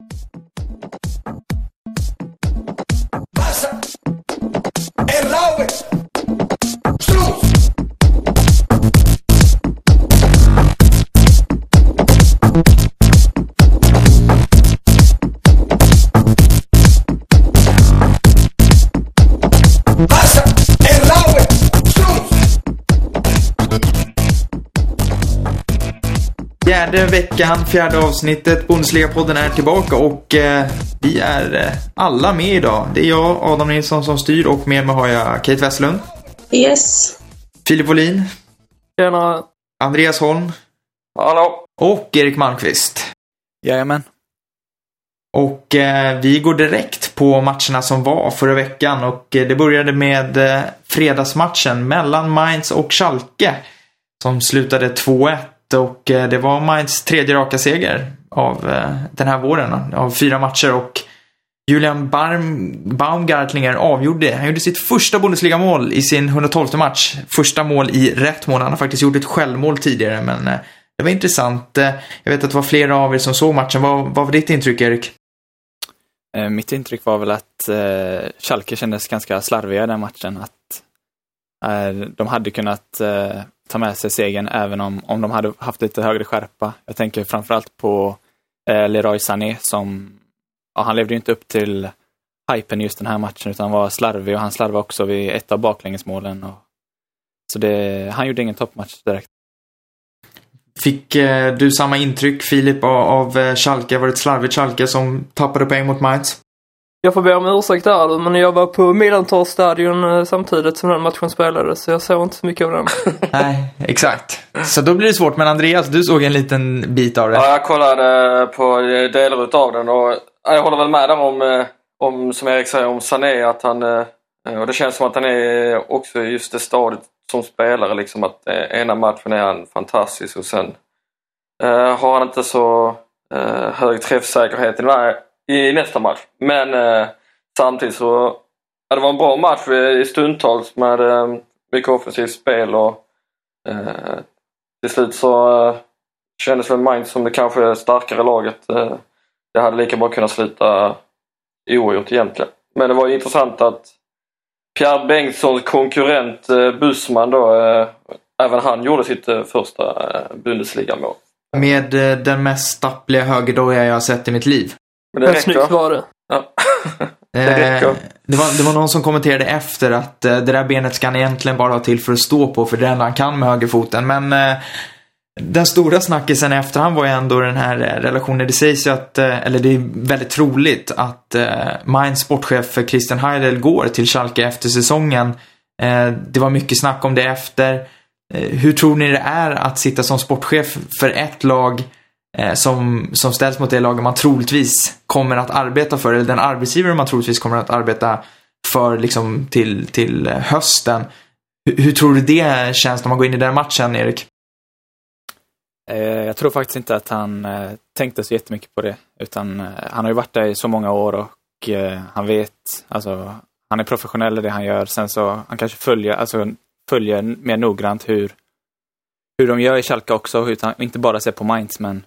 you Fjärde veckan, fjärde avsnittet. Bundesliga-podden är tillbaka och eh, vi är eh, alla med idag. Det är jag, Adam Nilsson, som styr och med mig har jag Kate Westlund. Yes. Filip Wåhlin. Tjena. Andreas Holm. Hallå. Och Erik Malmqvist. Jajamän. Och eh, vi går direkt på matcherna som var förra veckan och eh, det började med eh, fredagsmatchen mellan Mainz och Schalke som slutade 2-1 och eh, det var Mainz tredje raka seger av eh, den här våren av fyra matcher och Julian Baum, Baumgartlinger avgjorde. Han gjorde sitt första Bundesliga-mål i sin 112 match. Första mål i rätt mål. Han har faktiskt gjort ett självmål tidigare men eh, det var intressant. Jag vet att det var flera av er som såg matchen. Vad, vad var ditt intryck Erik? Mitt intryck var väl att eh, Schalke kändes ganska slarviga i den matchen. Att de hade kunnat eh, ta med sig segern även om, om de hade haft lite högre skärpa. Jag tänker framförallt på eh, Leroy Sané som, ja, han levde ju inte upp till hypen just den här matchen utan var slarvig och han slarvade också vid ett av baklängesmålen. Och, så det, han gjorde ingen toppmatch direkt. Fick eh, du samma intryck Filip av, av eh, Schalke? Var det ett slarvigt Schalke som tappade poäng mot Mainz? Jag får be om ursäkt där men jag var på Millantor stadion eh, samtidigt som den matchen spelades så jag såg inte så mycket av den. Nej, exakt. Så då blir det svårt. Men Andreas, du såg en liten bit av det. Ja, jag kollade på delar utav den och ja, jag håller väl med där om, eh, om som Erik säger, om Sané att han eh, och det känns som att han är också just det stadiet som spelare liksom att eh, ena matchen är han fantastisk och sen eh, har han inte så eh, hög träffsäkerhet i, den här, i nästa match. Men eh, samtidigt så ja, det var en bra match i stundtals med eh, mycket offensivt spel och eh, till slut så eh, kändes väl Mainz som det kanske starkare laget. Eh, det hade lika bra kunnat sluta oavgjort egentligen. Men det var ju intressant att Pierre Bengtssons konkurrent eh, Bussman då, eh, även han gjorde sitt eh, första eh, Bundesliga-mål. Med eh, den mest stappliga högerdoja jag har sett i mitt liv. Men det snyggt var det. Ja. Eh, det, var, det var någon som kommenterade efter att eh, det där benet ska han egentligen bara ha till för att stå på, för det är det enda han kan med högerfoten. Men eh, den stora snackisen i efterhand var ju ändå den här relationen. Det sägs ju att, eller det är väldigt troligt att Mainz sportchef Christian Heidel går till Schalke efter säsongen. Det var mycket snack om det efter. Hur tror ni det är att sitta som sportchef för ett lag Eh, som, som ställs mot det laget man troligtvis kommer att arbeta för, eller den arbetsgivare man troligtvis kommer att arbeta för liksom till, till eh, hösten. Hur, hur tror du det känns när man går in i den matchen, Erik? Eh, jag tror faktiskt inte att han tänkte så jättemycket på det. Utan han har ju varit där i så många år och han vet, alltså han är professionell i det han gör. Sen så han kanske följer, alltså, följer mer noggrant hur, hur de gör i Schalke också. och Utan, inte bara ser på Mainz men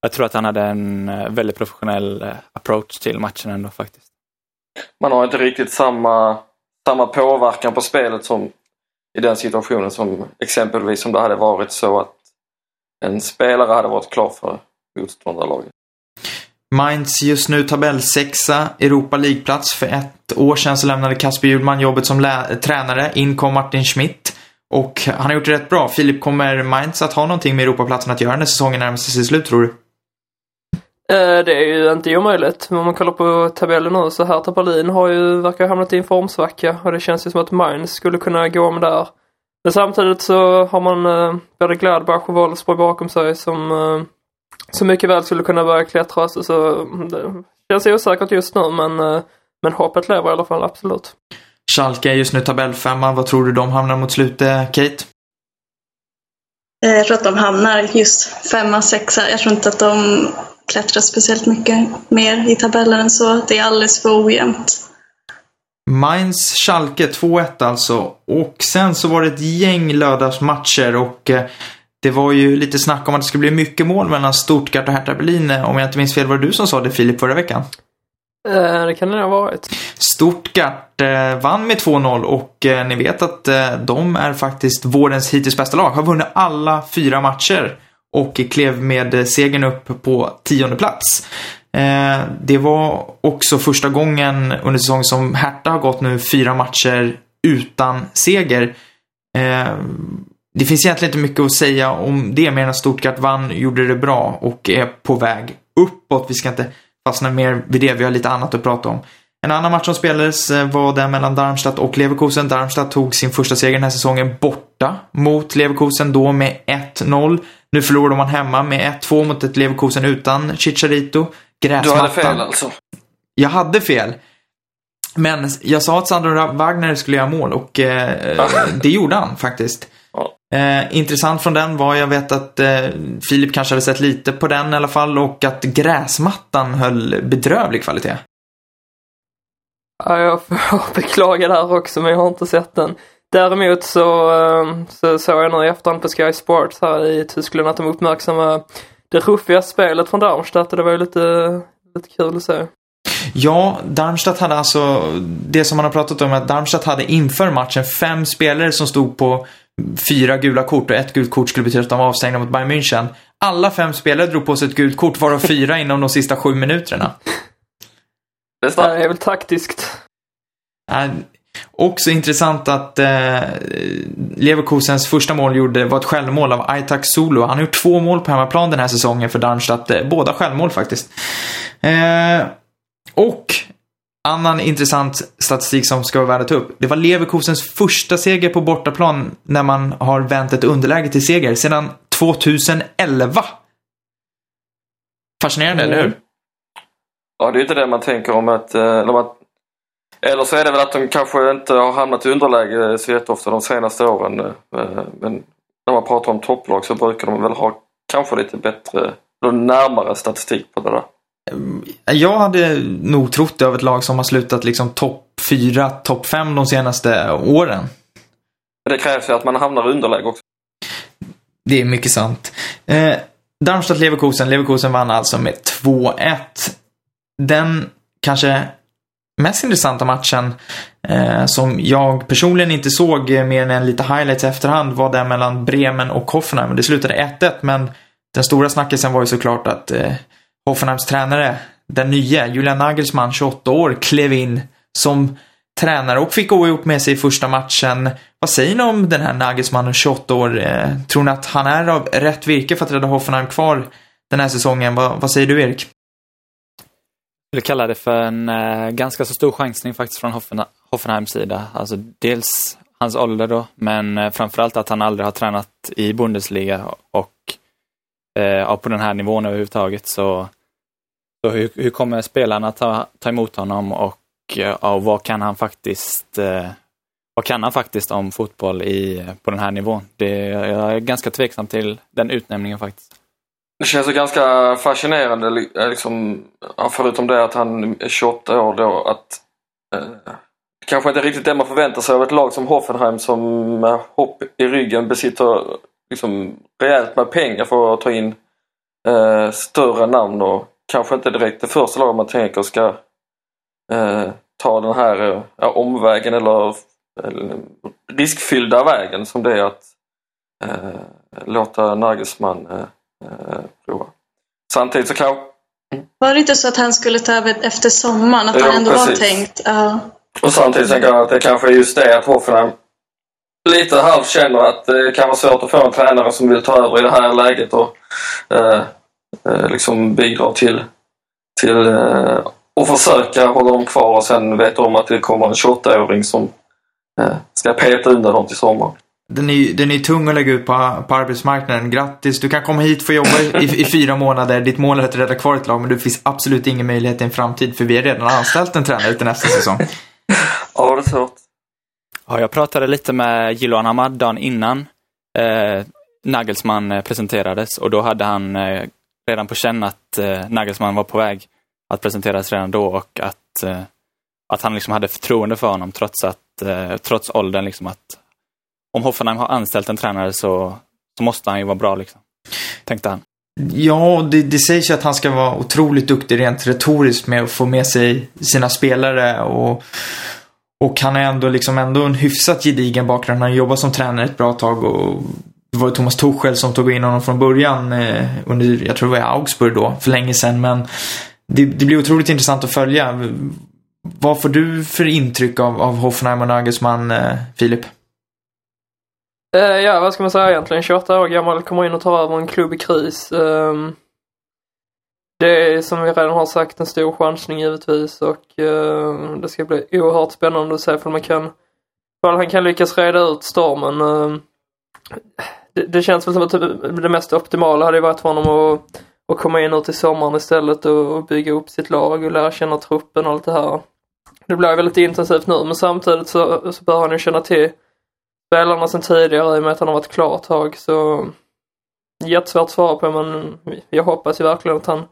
jag tror att han hade en eh, väldigt professionell eh, approach till matchen ändå faktiskt. Man har inte riktigt samma, samma påverkan på spelet som i den situationen som exempelvis om det hade varit så att en spelare hade varit klar för motståndarlaget. Mainz just nu tabellsexa, Europa League-plats. För ett år sedan så lämnade Kasper Hjulman jobbet som tränare. In kom Martin Schmidt. Och han har gjort det rätt bra. Filip, kommer Mainz att ha någonting med Europaplatsen att göra när säsongen närmar sig sitt slut, tror du? Eh, Det är ju inte omöjligt. Men om man kollar på tabellen nu så Hertha Berlin har ju, verkar ha hamnat i en formsvacka och det känns ju som att Mainz skulle kunna gå om där. Men samtidigt så har man eh, både Gladbach och Wolfsburg bakom sig som, eh, som mycket väl skulle kunna börja klättra. Så, så mm, det känns osäkert just nu men, eh, men hoppet lever i alla fall, absolut. Schalke är just nu tabellfemma. Vad tror du de hamnar mot slutet, Kate? Eh, Jag tror att de hamnar just femma, sexa. Jag tror inte att de klättrar speciellt mycket mer i tabellen än så. Det är alldeles för ojämnt. Mainz Schalke 2-1 alltså. Och sen så var det ett gäng lördagsmatcher och eh, Det var ju lite snack om att det skulle bli mycket mål mellan Stuttgart och Hertha Berlin. Om jag inte minns fel var det du som sa det Filip förra veckan. Eh, det kan det ha varit. Stuttgart eh, vann med 2-0 och eh, ni vet att eh, de är faktiskt vårens hittills bästa lag. Har vunnit alla fyra matcher och klev med segern upp på tionde plats. Eh, det var också första gången under säsongen som Hertha har gått nu fyra matcher utan seger. Eh, det finns egentligen inte mycket att säga om det mer än att Stuttgart vann, gjorde det bra och är på väg uppåt. Vi ska inte fastna mer vid det, vi har lite annat att prata om. En annan match som spelades eh, var den mellan Darmstadt och Leverkusen. Darmstadt tog sin första seger den här säsongen borta mot Leverkusen, då med 1-0. Nu förlorade man hemma med 1-2 mot ett Leverkusen utan Chicharito. Gräsmattan. Du hade fel alltså? Jag hade fel. Men jag sa att Sandro Wagner skulle göra mål och eh, det gjorde han faktiskt. Eh, intressant från den var, jag vet att eh, Filip kanske hade sett lite på den i alla fall och att gräsmattan höll bedrövlig kvalitet. Ja, jag får beklaga det här också men jag har inte sett den. Däremot så, eh, så såg jag nu i efterhand på Sky Sports här i Tyskland att de uppmärksammade det ruffiga spelet från Darmstadt och det var ju lite, lite kul att se. Ja, Darmstadt hade alltså, det som man har pratat om, att Darmstadt hade inför matchen fem spelare som stod på fyra gula kort och ett gult kort skulle betyda att de var avstängda mot Bayern München. Alla fem spelare drog på sig ett gult kort, varav fyra inom de sista sju minuterna. Det är väl taktiskt. Också intressant att eh, Leverkusens första mål gjorde, var ett självmål av Aitak Solo. Han har gjort två mål på hemmaplan den här säsongen för Darmstadt. Eh, båda självmål faktiskt. Eh, och annan intressant statistik som ska vara värd att ta upp. Det var Leverkusens första seger på bortaplan när man har vänt ett underläge till seger sedan 2011. Fascinerande, mm. eller hur? Ja, det är inte det man tänker om att, eh, eller, man, eller så är det väl att de kanske inte har hamnat i underläge så jätteofta de senaste åren. Eh, men när man pratar om topplag så brukar de väl ha kanske lite bättre, närmare statistik på det där. Jag hade nog trott det av ett lag som har slutat liksom topp 4, topp 5 de senaste åren. Det krävs ju att man hamnar i underläge också. Det är mycket sant. Eh, Darmstadt-Leverkusen. Leverkusen vann alltså med 2-1. Den kanske mest intressanta matchen eh, som jag personligen inte såg eh, mer än lite highlights i efterhand var den mellan Bremen och Hoffenheim. Det slutade 1-1 men den stora snackisen var ju såklart att eh, Hoffenheims tränare, den nya, Julian Nagelsmann, 28 år, klev in som tränare och fick gå ihop med sig i första matchen. Vad säger ni om den här Nagelsmann 28 år? Eh, tror ni att han är av rätt virke för att rädda Hoffenheim kvar den här säsongen? Va, vad säger du, Erik? Jag skulle kalla det för en eh, ganska så stor chansning faktiskt från Hoffen, Hoffenheims sida. Alltså dels hans ålder då, men eh, framförallt att han aldrig har tränat i Bundesliga och eh, på den här nivån överhuvudtaget. Så, så hur, hur kommer spelarna ta, ta emot honom och eh, och vad kan han faktiskt eh, vad kan han faktiskt om fotboll i, eh, på den här nivån? Det, jag är ganska tveksam till den utnämningen faktiskt. Det känns ju ganska fascinerande, eh, liksom, förutom det att han är 28 år då, att eh, kanske inte riktigt det man förväntar sig av ett lag som Hoffenheim som med hopp i ryggen besitter liksom rejält med pengar för att ta in eh, större namn och kanske inte direkt det första laget man tänker ska eh, ta den här eh, omvägen eller, eller, riskfyllda vägen som det är att eh, låta Nagelsmann eh, eh, prova. Samtidigt så kan Var det inte så att han skulle ta över efter sommaren? Att ja, han ändå precis. var tänkt? Uh. Och samtidigt tänker jag att det kanske är just det att Hoffenheim lite halvt känner att det kan vara svårt att få en tränare som vill ta över i det här läget och eh, eh liksom bidra till, till eh, och försöka hålla dem kvar och sen vet om att det kommer en 28-åring som eh, ska peta undan dem till sommaren. Den är, den är tung att lägga ut på, på arbetsmarknaden. Grattis, du kan komma hit och få jobba i, i, fyra månader. Ditt mål är att rädda kvar ett lag, men det finns absolut ingen möjlighet i en framtid för vi har redan anställt en tränare till nästa säsong. ja, det är svårt. Ja, jag pratade lite med Jiloan Ahmad dagen innan eh, Nagelsmann eh, presenterades och då hade han eh, redan på känn att eh, Nagelsmann var på väg att presenteras redan då och att, eh, att han liksom hade förtroende för honom trots, att, eh, trots åldern. Liksom att om Hoffenheim har anställt en tränare så, så måste han ju vara bra liksom. Tänkte han. Ja, det, det sägs ju att han ska vara otroligt duktig rent retoriskt med att få med sig sina spelare och, och han är ändå liksom ändå en hyfsat gedigen bakgrund. Han har jobbat som tränare ett bra tag och det var ju Thomas Tuchel som tog in honom från början eh, under, jag tror det var i Augsburg då, för länge sedan. Men det, det blir otroligt intressant att följa. Vad får du för intryck av, av Hoffenheim och Nagelsmann, eh, Filip? Uh, ja, vad ska man säga egentligen? 28 år gammal, kommer in och tar över en klubb i kris. Um, det är som vi redan har sagt en stor chansning givetvis och uh, det ska bli oerhört spännande att se om man kan, om han kan lyckas reda ut stormen. Uh, det, det, känns väl som att det mest optimala hade varit för honom att, att komma in nu till sommaren istället och, och bygga upp sitt lag och lära känna truppen och allt det här. Det blir väldigt intensivt nu men samtidigt så, så bör han ju känna till spelarna sedan tidigare i och med att han har varit klar ett tag så jättesvårt att svara på men jag hoppas ju verkligen att han,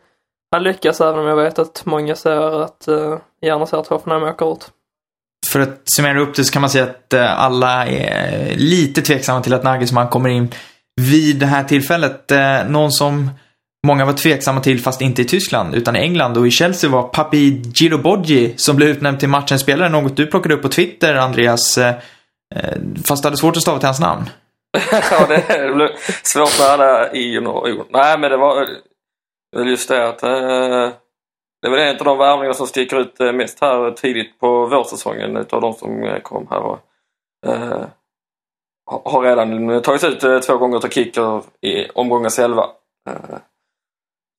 han lyckas även om jag vet att många ser att, uh, gärna ser att Hoffenheim åker ut. För att summera upp det så kan man säga att eh, alla är lite tveksamma till att Nagelsmann kommer in vid det här tillfället. Eh, någon som många var tveksamma till, fast inte i Tyskland, utan i England och i Chelsea var Papi Giroboggi som blev utnämnd till matchens spelare. Något du plockade upp på Twitter, Andreas. Eh, fast du hade svårt att stava till hans namn. ja, det blev svårt med alla i och o. Nej, men det var just det att eh, det var en av de värvningar som sticker ut eh, mest här tidigt på vårsäsongen utav de som kom här. Och, eh, har redan tagits ut två gånger till kicker i omgångens elva. Eh,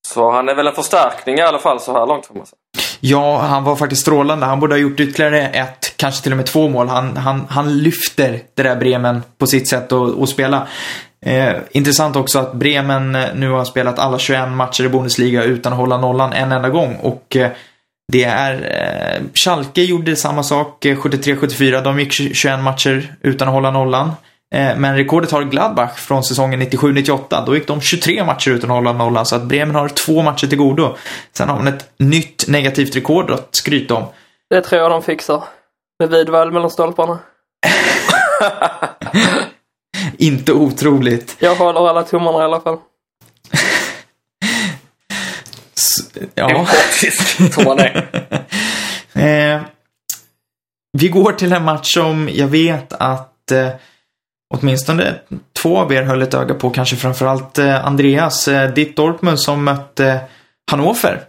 så han är väl en förstärkning i alla fall så här långt får man säga. Ja, han var faktiskt strålande. Han borde ha gjort ytterligare ett, kanske till och med två mål. Han, han, han lyfter det där Bremen på sitt sätt att spela. Eh, intressant också att Bremen eh, nu har spelat alla 21 matcher i Bundesliga utan att hålla nollan en enda gång. Och eh, det är... Eh, Schalke gjorde samma sak eh, 73-74. De gick 21 matcher utan att hålla nollan. Eh, men rekordet har Gladbach från säsongen 97-98. Då gick de 23 matcher utan att hålla nollan, så att Bremen har två matcher till godo. Sen har man ett nytt negativt rekord att skryta om. Det tror jag de fixar. Med Widvall mellan stolparna. Inte otroligt. Jag håller alla tummarna i alla fall. ja. Empatisk, man eh, vi går till en match som jag vet att eh, åtminstone två av er höll ett öga på, kanske framförallt eh, Andreas, eh, ditt Dortmund som mötte Hannover.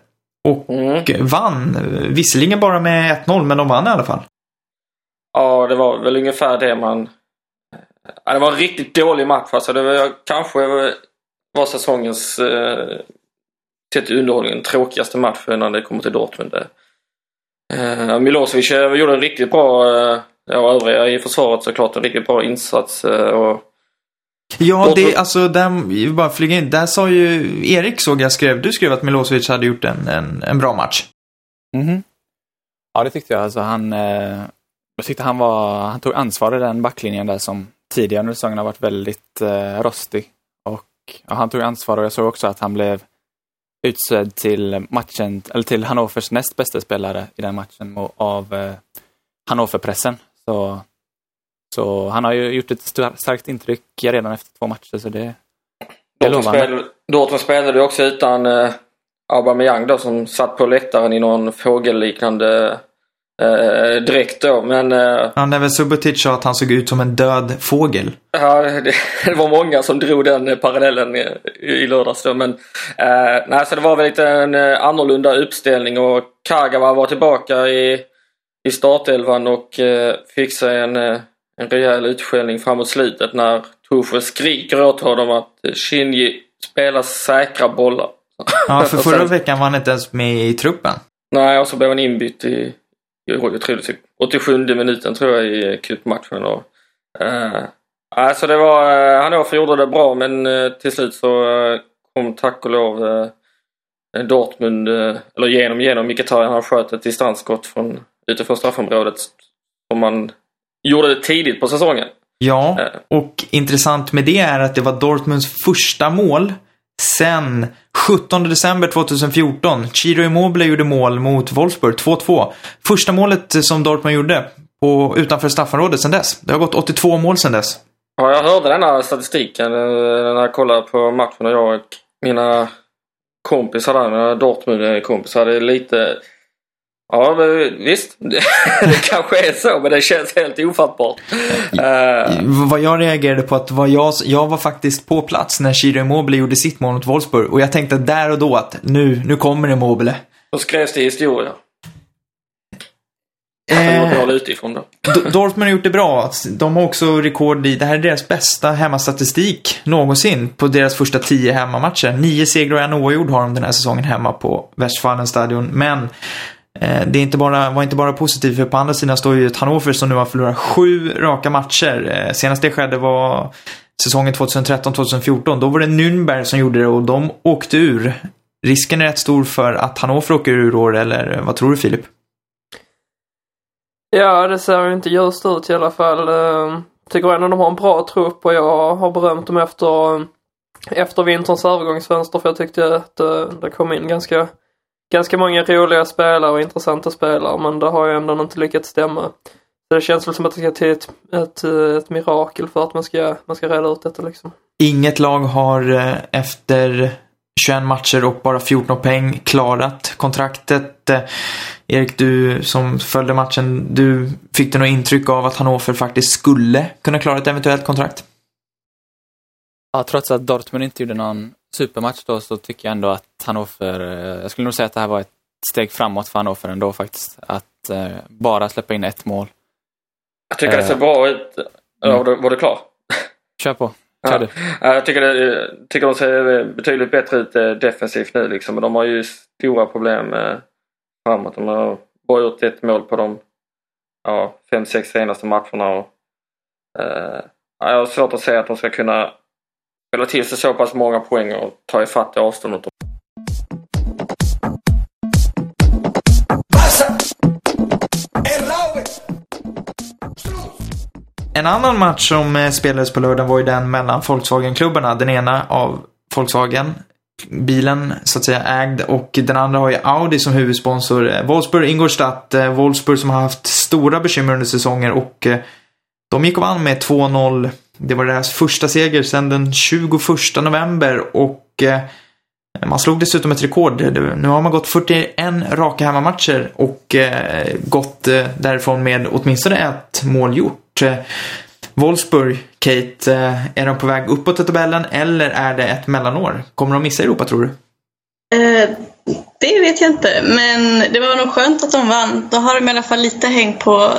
Och mm. vann. Visserligen bara med 1-0, men de vann i alla fall. Ja, det var väl ungefär det man... Ja, det var en riktigt dålig match. Alltså det var kanske var säsongens, eh, sett till underhållningen, tråkigaste match när det kommer till Dortmund. Eh, Milosevic gjorde en riktigt bra eh, och övriga i försvaret såklart en riktigt bra insats. Eh, och Ja, det, alltså, där, bara flyga in. Där sa ju Erik, såg jag skrev, du skrev att Milosevic hade gjort en, en, en bra match. Mm -hmm. Ja, det tyckte jag. Alltså, han, eh, jag tyckte han, var, han tog ansvar i den backlinjen där som tidigare under säsongen har varit väldigt eh, rostig. Och ja, han tog ansvar och jag såg också att han blev utsedd till matchen, eller till Hannovers näst bästa spelare i den matchen av eh, Hannoverpressen. Så, så han har ju gjort ett starkt intryck redan efter två matcher så det, det är lovande. Dortmund spelade också utan eh, Aubameyang då som satt på läktaren i någon fågelliknande eh, dräkt då. Men, eh, ja, när Subotic sa att han såg ut som en död fågel. Ja, det, det var många som drog den parallellen i, i lördags då. Men, eh, nej, så det var väl lite en eh, annorlunda uppställning och Kagawa var tillbaka i i startelvan och eh, fick sig en, eh, en rejäl utskällning framåt slutet när Tuchel skriker åt honom att Shinji spelar säkra bollar. Ja, för förra veckan var han inte ens med i truppen. Nej, och så blev han inbytt i, jag tror det 87 minuten tror jag i cupmatchen. Och, eh, alltså det var, eh, Hannover gjorde det bra men eh, till slut så eh, kom tack och lov eh, Dortmund, eh, eller genom, genom Mkhitaryan, han sköt ett distansskott från utifrån straffområdet som man gjorde det tidigt på säsongen. Ja, eh. och intressant med det är att det var Dortmunds första mål sen 17 december 2014. Chiro Immobile gjorde mål mot Wolfsburg, 2-2. Första målet som Dortmund gjorde på, utanför straffområdet sen dess. Det har gått 82 mål sen dess. Ja, jag hörde den här statistiken eh, när jag kollade på matchen och jag och mina kompisar där, Dortmund-kompisar, det är lite... Ja, visst. det kanske är så, men det känns helt ofattbart. Uh... Vad jag reagerade på att var jag, jag var faktiskt på plats när Chiro Immobile gjorde sitt mål mot Wolfsburg och jag tänkte där och då att nu, nu kommer Immobile. Då skrevs det historia. Eh, utifrån då. Dortmund har gjort det bra. De har också rekord i, det här är deras bästa hemmastatistik någonsin på deras första tio hemmamatcher. Nio segrar och en oavgjord har de den här säsongen hemma på Westfalenstadion. Men Eh, det är inte bara, var inte bara positivt för på andra sidan står ju ett Hannover som nu har förlorat sju raka matcher. Eh, senast det skedde var säsongen 2013-2014. Då var det Nürnberg som gjorde det och de åkte ur. Risken är rätt stor för att Hannover åker ur år, eller vad tror du Filip? Ja, det ser ju inte ljust ut i alla fall. Ehm, tycker ändå de har en bra trupp och jag har berömt dem efter, efter vinterns övergångsfönster för jag tyckte att eh, det kom in ganska, ganska många roliga spelare och intressanta spelare men det har ju ändå inte lyckats stämma. Så det känns väl som att det ska till ett, ett, ett mirakel för att man ska, man ska reda ut detta liksom. Inget lag har eh, efter 21 matcher och bara 14 poäng klarat kontraktet. Eh, Erik, du som följde matchen, du fick du något intryck av att Hannover faktiskt skulle kunna klara ett eventuellt kontrakt? Ja, trots att Dortmund inte gjorde någon supermatch då så tycker jag ändå att Hannover, eh, jag skulle nog säga att det här var ett steg framåt för Hannover ändå faktiskt. Att eh, bara släppa in ett mål. Jag tycker det ser bra ut. Mm. Var, du, var du klar? Kör på. Ja. Jag tycker, det, tycker de ser betydligt bättre ut eh, defensivt nu liksom. De har ju stora problem framåt. De har bara gjort ett mål på de ja, fem, sex senaste matcherna. Och, eh, jag har svårt att säga att de ska kunna spela till sig så pass många poäng och ta ifatt avståndet. En annan match som eh, spelades på lördagen var ju den mellan Volkswagen-klubbarna. Den ena av Volkswagen bilen så att säga ägd och den andra har ju Audi som huvudsponsor. Eh, Wolfsburg Ingolstadt, eh, Wolfsburg som har haft stora bekymmer under säsonger och de gick och vann med 2-0. Det var deras första seger sedan den 21 november och eh, man slog dessutom ett rekord. Nu har man gått 41 raka hemmamatcher och eh, gått eh, därifrån med åtminstone ett mål gjort. Wolfsburg, Kate, är de på väg uppåt i tabellen eller är det ett mellanår? Kommer de missa Europa tror du? Eh, det vet jag inte, men det var nog skönt att de vann. Då har de i alla fall lite häng på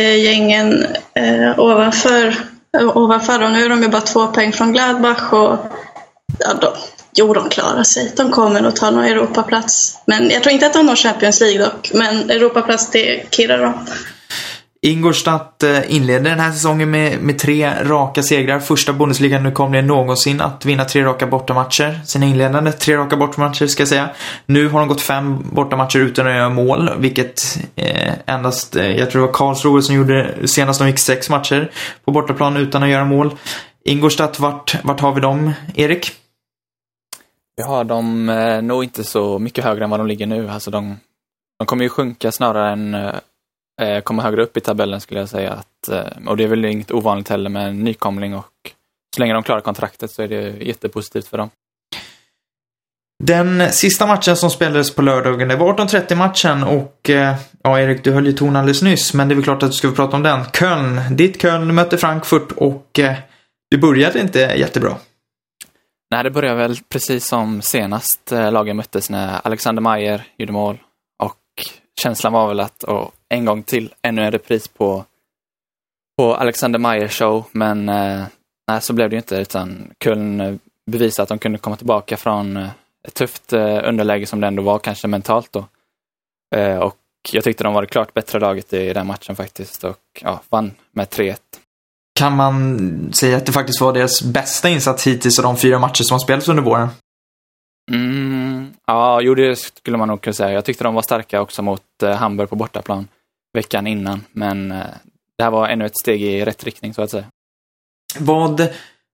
eh, gängen eh, ovanför, ovanför och nu är de ju bara två poäng från Gladbach och ja, de, jo, de klarar sig. De kommer nog ta någon Europaplats. Men jag tror inte att de når Champions League dock, men Europaplats det kirrar de. Ingolstadt eh, inleder den här säsongen med, med tre raka segrar. Första Bundesliga nu kom det någonsin att vinna tre raka bortamatcher. Sina inledande tre raka bortamatcher ska jag säga. Nu har de gått fem bortamatcher utan att göra mål, vilket eh, endast, eh, jag tror det var Karlsruhe som gjorde senast de gick sex matcher på bortaplan utan att göra mål. Ingolstadt, vart, vart har vi dem, Erik? Vi har dem eh, nog inte så mycket högre än vad de ligger nu. Alltså de, de kommer ju sjunka snarare än eh, eh, komma högre upp i tabellen skulle jag säga. Att, eh, och det är väl inget ovanligt heller med en nykomling och så länge de klarar kontraktet så är det jättepositivt för dem. Den sista matchen som spelades på lördagen, det var 18.30 matchen och eh, ja, Erik, du höll ju ton alldeles nyss, men det är väl klart att du ska prata om den. Köln, ditt Köln mötte Frankfurt och eh, det började inte jättebra. Nej, det började väl precis som senast eh, lagen möttes när Alexander Mayer gjorde mål känslan var väl att oh, en gång till, ännu en repris på, på Alexander Meyer show, men eh, nej, så blev det ju inte, utan Köln eh, bevisade att de kunde komma tillbaka från eh, ett tufft eh, underläge som det ändå var, kanske mentalt då. Eh, och jag tyckte de var det klart bättre laget i den matchen faktiskt och ja, vann med 3-1. Kan man säga att det faktiskt var deras bästa insats hittills av de fyra matcher som har spelats under våren? Mm, ja, jo det skulle man nog kunna säga. Jag tyckte de var starka också mot eh, Hamburg på bortaplan veckan innan, men eh, det här var ännu ett steg i rätt riktning så att säga. Vad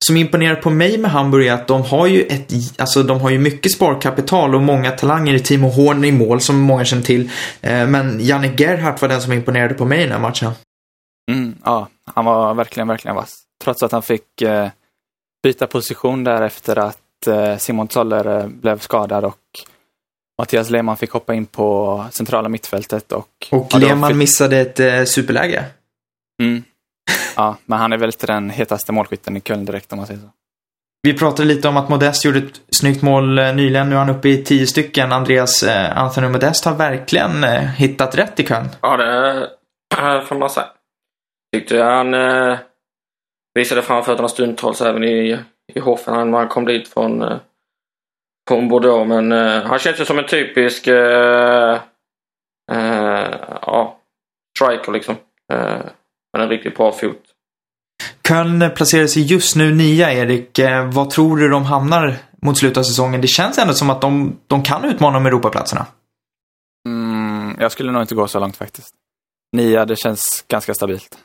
som imponerar på mig med Hamburg är att de har ju ett, alltså de har ju mycket sparkapital och många talanger i Timo Horn i mål som många känner till. Eh, men Janne Gerhardt var den som imponerade på mig i den här matchen. Mm, ja, han var verkligen, verkligen vass. trots att han fick eh, byta position där efter att Simon Zoller blev skadad och Mattias Lehmann fick hoppa in på centrala mittfältet och... Och Lehmann fick- missade ett eh, superläge. Mm. Ja, men han är väl inte den hetaste målskytten i Köln direkt om man säger så. Vi pratade lite om att Modest gjorde ett snyggt mål eh, nyligen. Nu är han uppe i tio stycken. Andreas eh, Anthony Modest har verkligen eh, hittat rätt i Köln. Ja, det får man säga. Tyckte jag han eh, visade framfötterna stundtals även i, i Hoffenheim när han kom dit från, från Bordeaux. Men eh, han känns ju som en typisk eh, eh, ja, striker liksom. Med en riktigt bra fot. Köln placerar sig just nu nia, Erik. Vad tror du de hamnar mot slutet av säsongen? Det känns ändå som att de, de kan utmana om Europaplatserna. Mm, jag skulle nog inte gå så långt faktiskt. Nia, det känns ganska stabilt.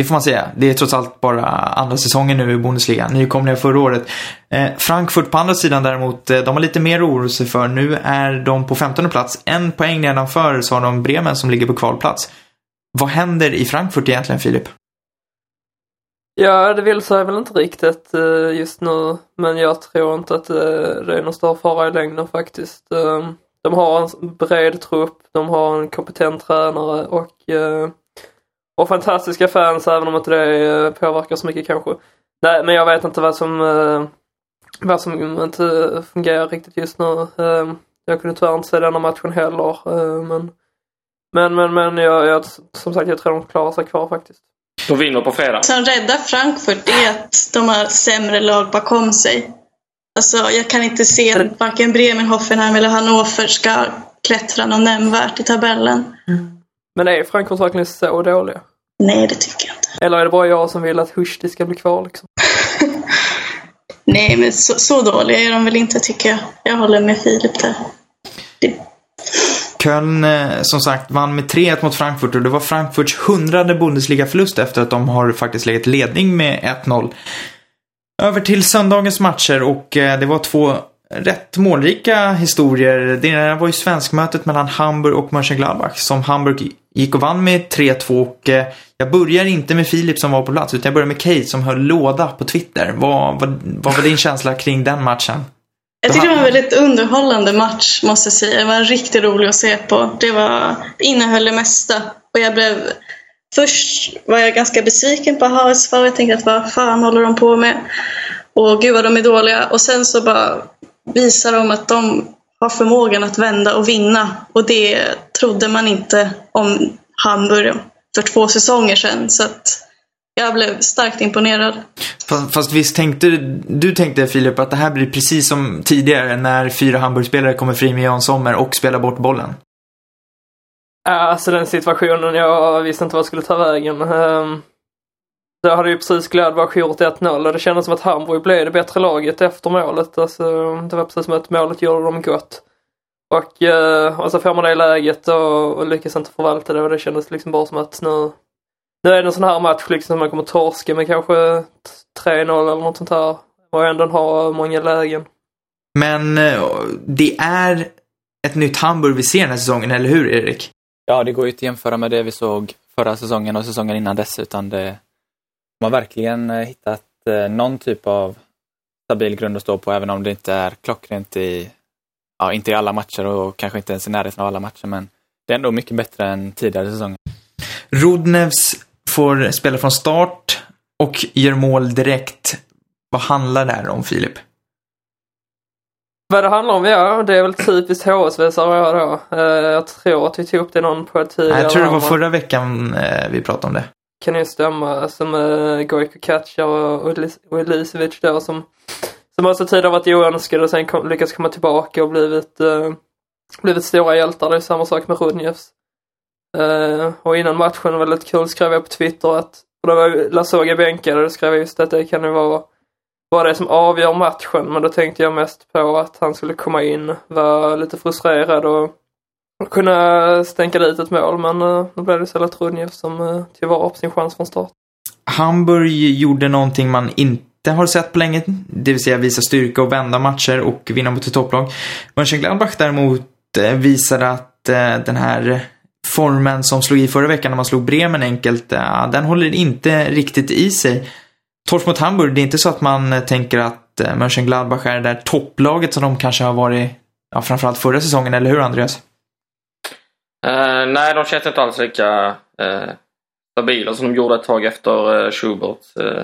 Det får man säga. Det är trots allt bara andra säsongen nu i Bundesliga. Nykomlingar förra året. Eh, Frankfurt på andra sidan däremot, eh, de har lite mer att oroa sig för. Nu är de på 15 plats. En poäng nedanför så har de Bremen som ligger på kvalplats. Vad händer i Frankfurt egentligen, Filip? Ja, det vill sig väl inte riktigt eh, just nu. Men jag tror inte att det är någon större fara i längden faktiskt. Eh, de har en bred trupp, de har en kompetent tränare och, och fantastiska fans även om inte det påverkar så mycket kanske. Nej, men jag vet inte vad som, eh, vad som inte fungerar riktigt just nu. Eh, Jag kunde tyvärr inte se denna matchen heller. eh, Men, men, men, men jag, jag, som sagt, jag tror de klarar sig kvar faktiskt. De vinner på fredag. som räddar Frankfurt är att de har sämre lag bakom sig. Alltså, jag kan inte se att varken Bremen, Hoffenheim eller Hannover ska klättra något nämnvärt i tabellen. Men är Frankfurt verkligen så dåliga? Nej, det tycker jag inte. Eller är det bara jag som vill att Hushti ska bli kvar liksom? Nej, men så, så dåliga är de väl inte tycker jag. Jag håller med Filip där. Det, Köln, eh, som sagt, vann med 3-1 mot Frankfurt och det var Frankfurts hundrade Bundesliga-förlust efter att de har faktiskt legat ledning med 1-0. Över till söndagens matcher och eh, det var två rätt målrika historier. Det ena var ju svenskmötet mellan Hamburg och Mönchengladbach som Hamburg gick och vann med 3-2 och eh, jag börjar inte med Filip som var på plats utan jag börjar med Kate som höll låda på Twitter. Vad, vad, vad var din känsla kring den matchen? jag tycker det var en väldigt underhållande match, måste jag säga. Det var riktigt rolig att se på. Det var, innehöll det mesta. Och jag blev... Först var jag ganska besviken på HSV. Jag tänkte att vad fan håller de på med? Och gud vad de är dåliga. Och sen så bara visar de att de har förmågan att vända och vinna. Och det trodde man inte om Hamburg för två säsonger sedan. Så att jag blev starkt imponerad. Fast, visst tänkte du tänkte Filip att det här blir precis som tidigare när fyra Hamburgspelare kommer fri med Jan Sommer och spelar bort bollen? Ja, Alltså den situationen, jag visste inte vad jag skulle ta vägen. Um, då hade ju precis Gladbach gjort 1-0 och det kändes som att Hamburg blev det bättre laget efter målet. Alltså, det var precis som att målet gjorde dem gott. Och, eh, och så får man det i läget och, och lyckas inte förvalta det och det kändes liksom bara som att nu, nu är det en sån här match liksom som man kommer torska med kanske 3-0 eller något sånt här. Och ändå ha många lägen. Men eh, det är ett nytt Hamburg vi ser den här säsongen, eller hur Erik? Ja, det går ju inte att jämföra med det vi såg förra säsongen och säsongen innan dess, utan det, de har verkligen eh, hittat eh, någon typ av stabil grund att stå på, även om det inte är klockrent i, ja, inte i alla matcher och kanske inte ens i närheten av alla matcher, men det är ändå mycket bättre än tidigare säsonger. Rudnevs får spela från start och gör mål direkt. Vad handlar det här om, Filip? Vad det handlar om, ja, det är väl typiskt HSV sa jag då. Eh, jag tror att vi tog upp det någon på ett tidigare. Jag tror det var förra veckan vi pratade om det. Kan ju stämma. Som eh, uh, Gojko Katja och, och Elisevic då som, som också tidigare varit oönskade och sen kom, lyckats komma tillbaka och blivit, uh, blivit stora hjältar. Det är samma sak med Rudnjevs. Uh, eh, och innan matchen var det lite kul skrev jag på Twitter att, och då var ju bänkad och då skrev jag just att det kan ju vara vara det som avgör matchen men då tänkte jag mest på att han skulle komma in, vara lite frustrerad och kunna stänka dit ett mål men eh, uh, då blev det Selatrunjev som uh, eh, tog vara på sin chans från start. Hamburg gjorde någonting man inte har sett på länge, det vill säga visa styrka och vända matcher och vinna mot ett topplag. Mönchengladbach däremot eh, visade att den här formen som slog i förra veckan när man slog Bremen enkelt, den håller inte riktigt i sig. torsk mot Hamburg, det är inte så att man tänker att Mönchengladbach är det där topplaget som de kanske har varit, ja, framförallt förra säsongen, eller hur Andreas? Uh, nej, de känns inte alls lika uh, stabila som de gjorde ett tag efter uh, Schubert. Uh,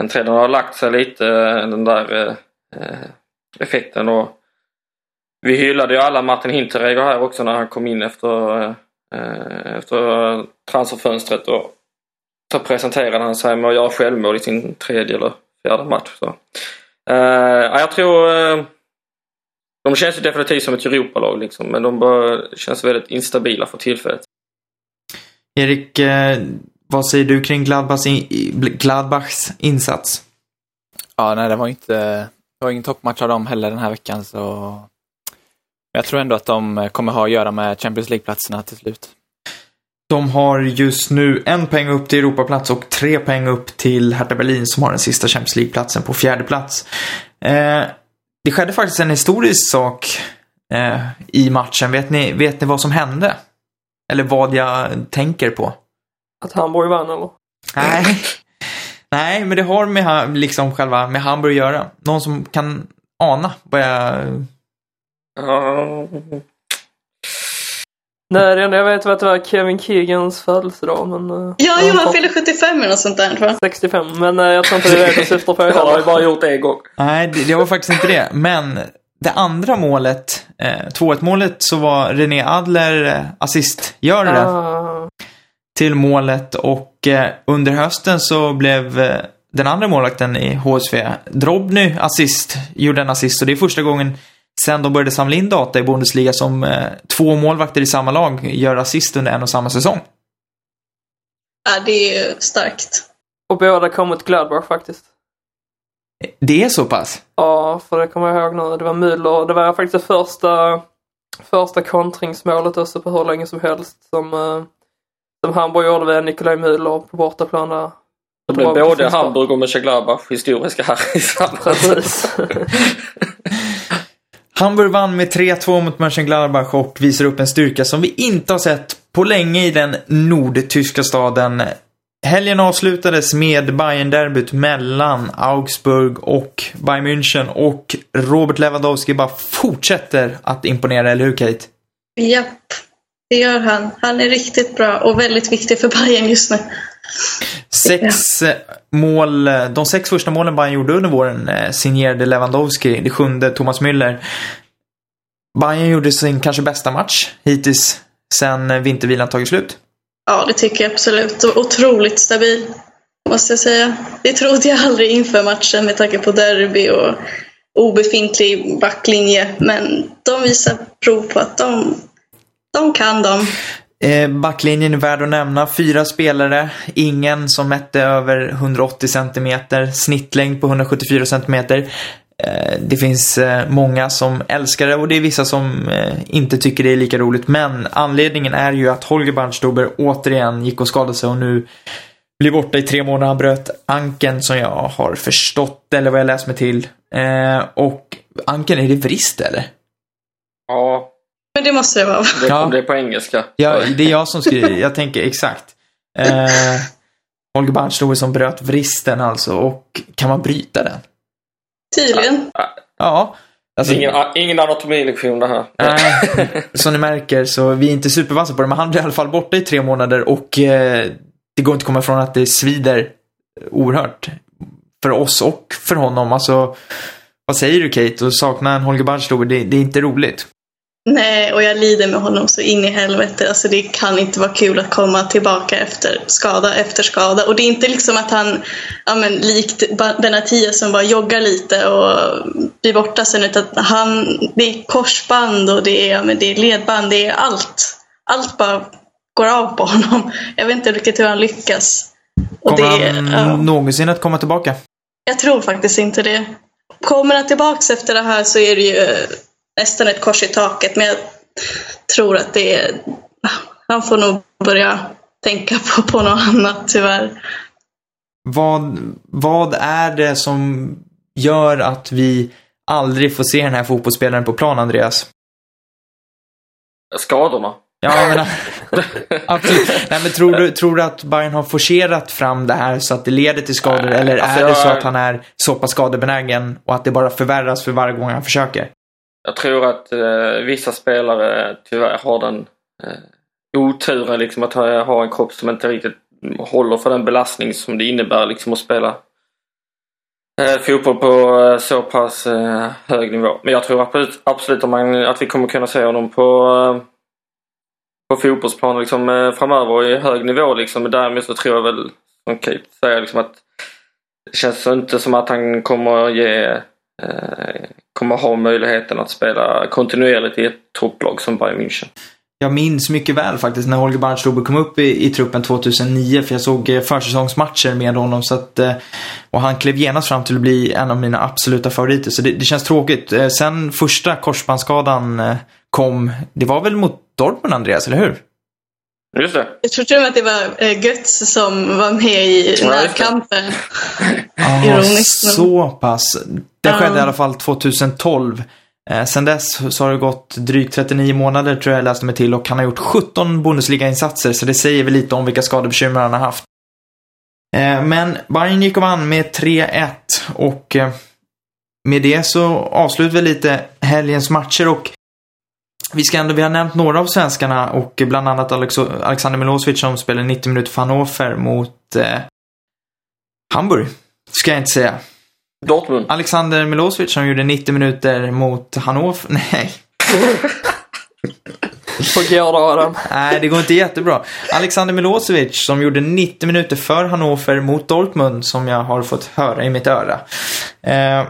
en trenden har lagt sig lite, den där effekten. Och vi hyllade ju alla Martin Hinteregger här också när han kom in efter, efter transferfönstret. Och så presenterade han sig med att göra självmål i sin tredje eller fjärde match. Så. Jag tror de känns ju definitivt som ett Europalag liksom, men de bara känns väldigt instabila för tillfället. Erik, eh, vad säger du kring Gladbachs, in, Gladbachs insats? Ja, nej, det var inte, det var ingen toppmatch av dem heller den här veckan, så jag tror ändå att de kommer ha att göra med Champions League-platserna till slut. De har just nu en poäng upp till Europaplats och tre poäng upp till Hertha Berlin som har den sista Champions League-platsen på fjärde plats. Eh, det skedde faktiskt en historisk sak eh, i matchen. Vet ni, vet ni vad som hände? Eller vad jag tänker på? Att Hamburg vann eller? Nej. Nej, men det har med liksom själva med Hamburg att göra. Någon som kan ana vad jag... Nej, det enda jag vet var att det var Kevin Keegans födelsedag, men... eh, Ja, han Johan får- fyller 75 eller något sånt där tror jag. 65, men eh, jag tror inte det är det du syftar på jag har ju bara gjort det en gång. Nej, det, det var faktiskt inte det. Men det andra målet, eh, 2-1 målet, så var René Adler eh, assistgörare. Ah, till målet och eh, under hösten så blev eh, den andra målvakten i HSV, Drobny, assist, gjorde en assist och det är första gången sen de började samla in data i Bundesliga som eh, två målvakter i samma lag gör assist under en och samma säsong. Ja, det är ju starkt. och båda kom mot Gladbach faktiskt. Det är så pass? Ja, för det kommer jag ihåg nu. Det var Müller. Det var faktiskt det första, första kontringsmålet också på hur länge som helst som, eh, som Hamburg gjorde med Nikolaj Müller på bortaplan där. Det blev både. Hamburg och Mönchengladbach historiska här i samma. Precis. Hamburg vann med 3-2 mot Mönchengladbach och visar upp en styrka som vi inte har sett på länge i den nordtyska staden. Helgen avslutades med Bayern-derbyt mellan Augsburg och Bayern München och Robert Lewandowski bara fortsätter att imponera, eller hur Kate? Japp, det gör han. Han är riktigt bra och väldigt viktig för Bayern just nu. Sex eh, mål, eh, de sex första målen Bayern gjorde under våren eh, signerade Lewandowski, det sjunde Thomas Müller. Bayern gjorde sin kanske bästa match hittills sen vintervilan tagit slut. Ja, det tycker jag absolut. Otroligt stabil, måste jag säga. Det trodde jag aldrig inför matchen med tanke på derby och obefintlig backlinje. Men de visar prov på att de, de kan dem. Eh, backlinjen är värd att nämna. Fyra spelare, ingen som mätte över 180 cm. snittlängd på 174 cm. Eh, det finns eh, många som älskar det och det är vissa som inte tycker det är lika roligt. Men anledningen är ju att Holger Barnstuber återigen gick och skadade sig och nu blir borta i tre månader. Han bröt ankeln som jag har förstått eller vad jag läst mig till. Och ankeln, är det vrist eller? Ja, men det måste det vara. det, Ja. det är på engelska. Ja, det är jag som skriver. Jag tänker exakt. Eh, Holger Barnstove som bröt vristen alltså. Och kan man bryta den? Tydligen. Ja. Alltså, Ingen, ingen anatomilektion det här. Nej, som ni märker så vi är inte supervassa på det. Men han blir i alla fall borta i tre månader och eh, det går inte att komma ifrån att det svider oerhört. För oss och för honom. Alltså, vad säger du Kate? Att sakna en Holger Barnstove, det, det är inte roligt. Nej, och jag lider med honom så in i helvete. Alltså det kan inte vara kul att komma tillbaka efter skada efter skada. Och det är inte liksom att han, ja men likt Benatia som bara joggar lite och blir borta sen. Utan han, det är korsband och det är, ja, men det är ledband, det är allt. Allt bara går av på honom. Jag vet inte riktigt hur han lyckas. Och Kommer det, han ja. någonsin att komma tillbaka? Jag tror faktiskt inte det. Kommer han tillbaks efter det här så är det ju nästan ett kors i taket. Men jag tror att det är... Han får nog börja tänka på, på något annat tyvärr. Vad, vad är det som gör att vi aldrig får se den här fotbollsspelaren på plan, Andreas? Skadorna. Ja, jag menar, Absolut. Nej, men tror du, tror du att Bayern har forcerat fram det här så att det leder till skador? Nej, eller alltså är det jag- så att han är så pass skadebenägen och att det bara förvärras för varje gång han försöker? Jag tror att eh, vissa spelare tyvärr har den eh, oturen liksom att ha, en kropp som inte riktigt håller för den belastning som det innebär liksom att spela eh, fotboll på eh, så pass eh, hög nivå. Men jag tror absolut, absolut att, man, att vi kommer kunna se honom på, eh, på fotbollsplanen liksom, eh, framöver och i hög nivå. Liksom. Men därmed så tror jag väl, som Kate säger, liksom, att det känns inte som att han kommer ge Eh, kommer ha möjligheten att spela kontinuerligt i ett topplag som Bayern München. Jag minns mycket väl faktiskt när Holger Barnstube kom upp i, i truppen 2009 för jag såg eh, försäsongsmatcher med honom så att, eh, och han klev genast fram till att bli en av mina absoluta favoriter så det, det känns tråkigt. Sen första korsbandsskadan kom, det var väl mot Dortmund Andreas, eller hur? Just det. Jag tror till och med att det var eh, Götz som var med i Ja, närkampen. Ironiskt, men- så pass. Det Ja. skedde i alla fall 2012. Eh, sen dess så har det gått drygt 39 månader tror jag jag läste mig till och han har gjort 17 Bundesliga-insatser så det säger väl lite om vilka skadebekymmer han har haft. Eh, men Bayern gick och vann med 3-1 och eh, med det så avslutar vi lite helgens matcher och vi ska ändå, vi har nämnt några av svenskarna och bland annat Alex Alexander Milosevic som spelade 90 minuter för Hannover mot eh, Hamburg. Ska jag inte säga. Dortmund. Alexander Milosevic som gjorde 90 minuter mot Hannover. Nej, Hur går det Adam? nej det går inte jättebra. Alexander Milosevic som gjorde 90 minuter för Hannover mot Dortmund som jag har fått höra i mitt öra. Eh,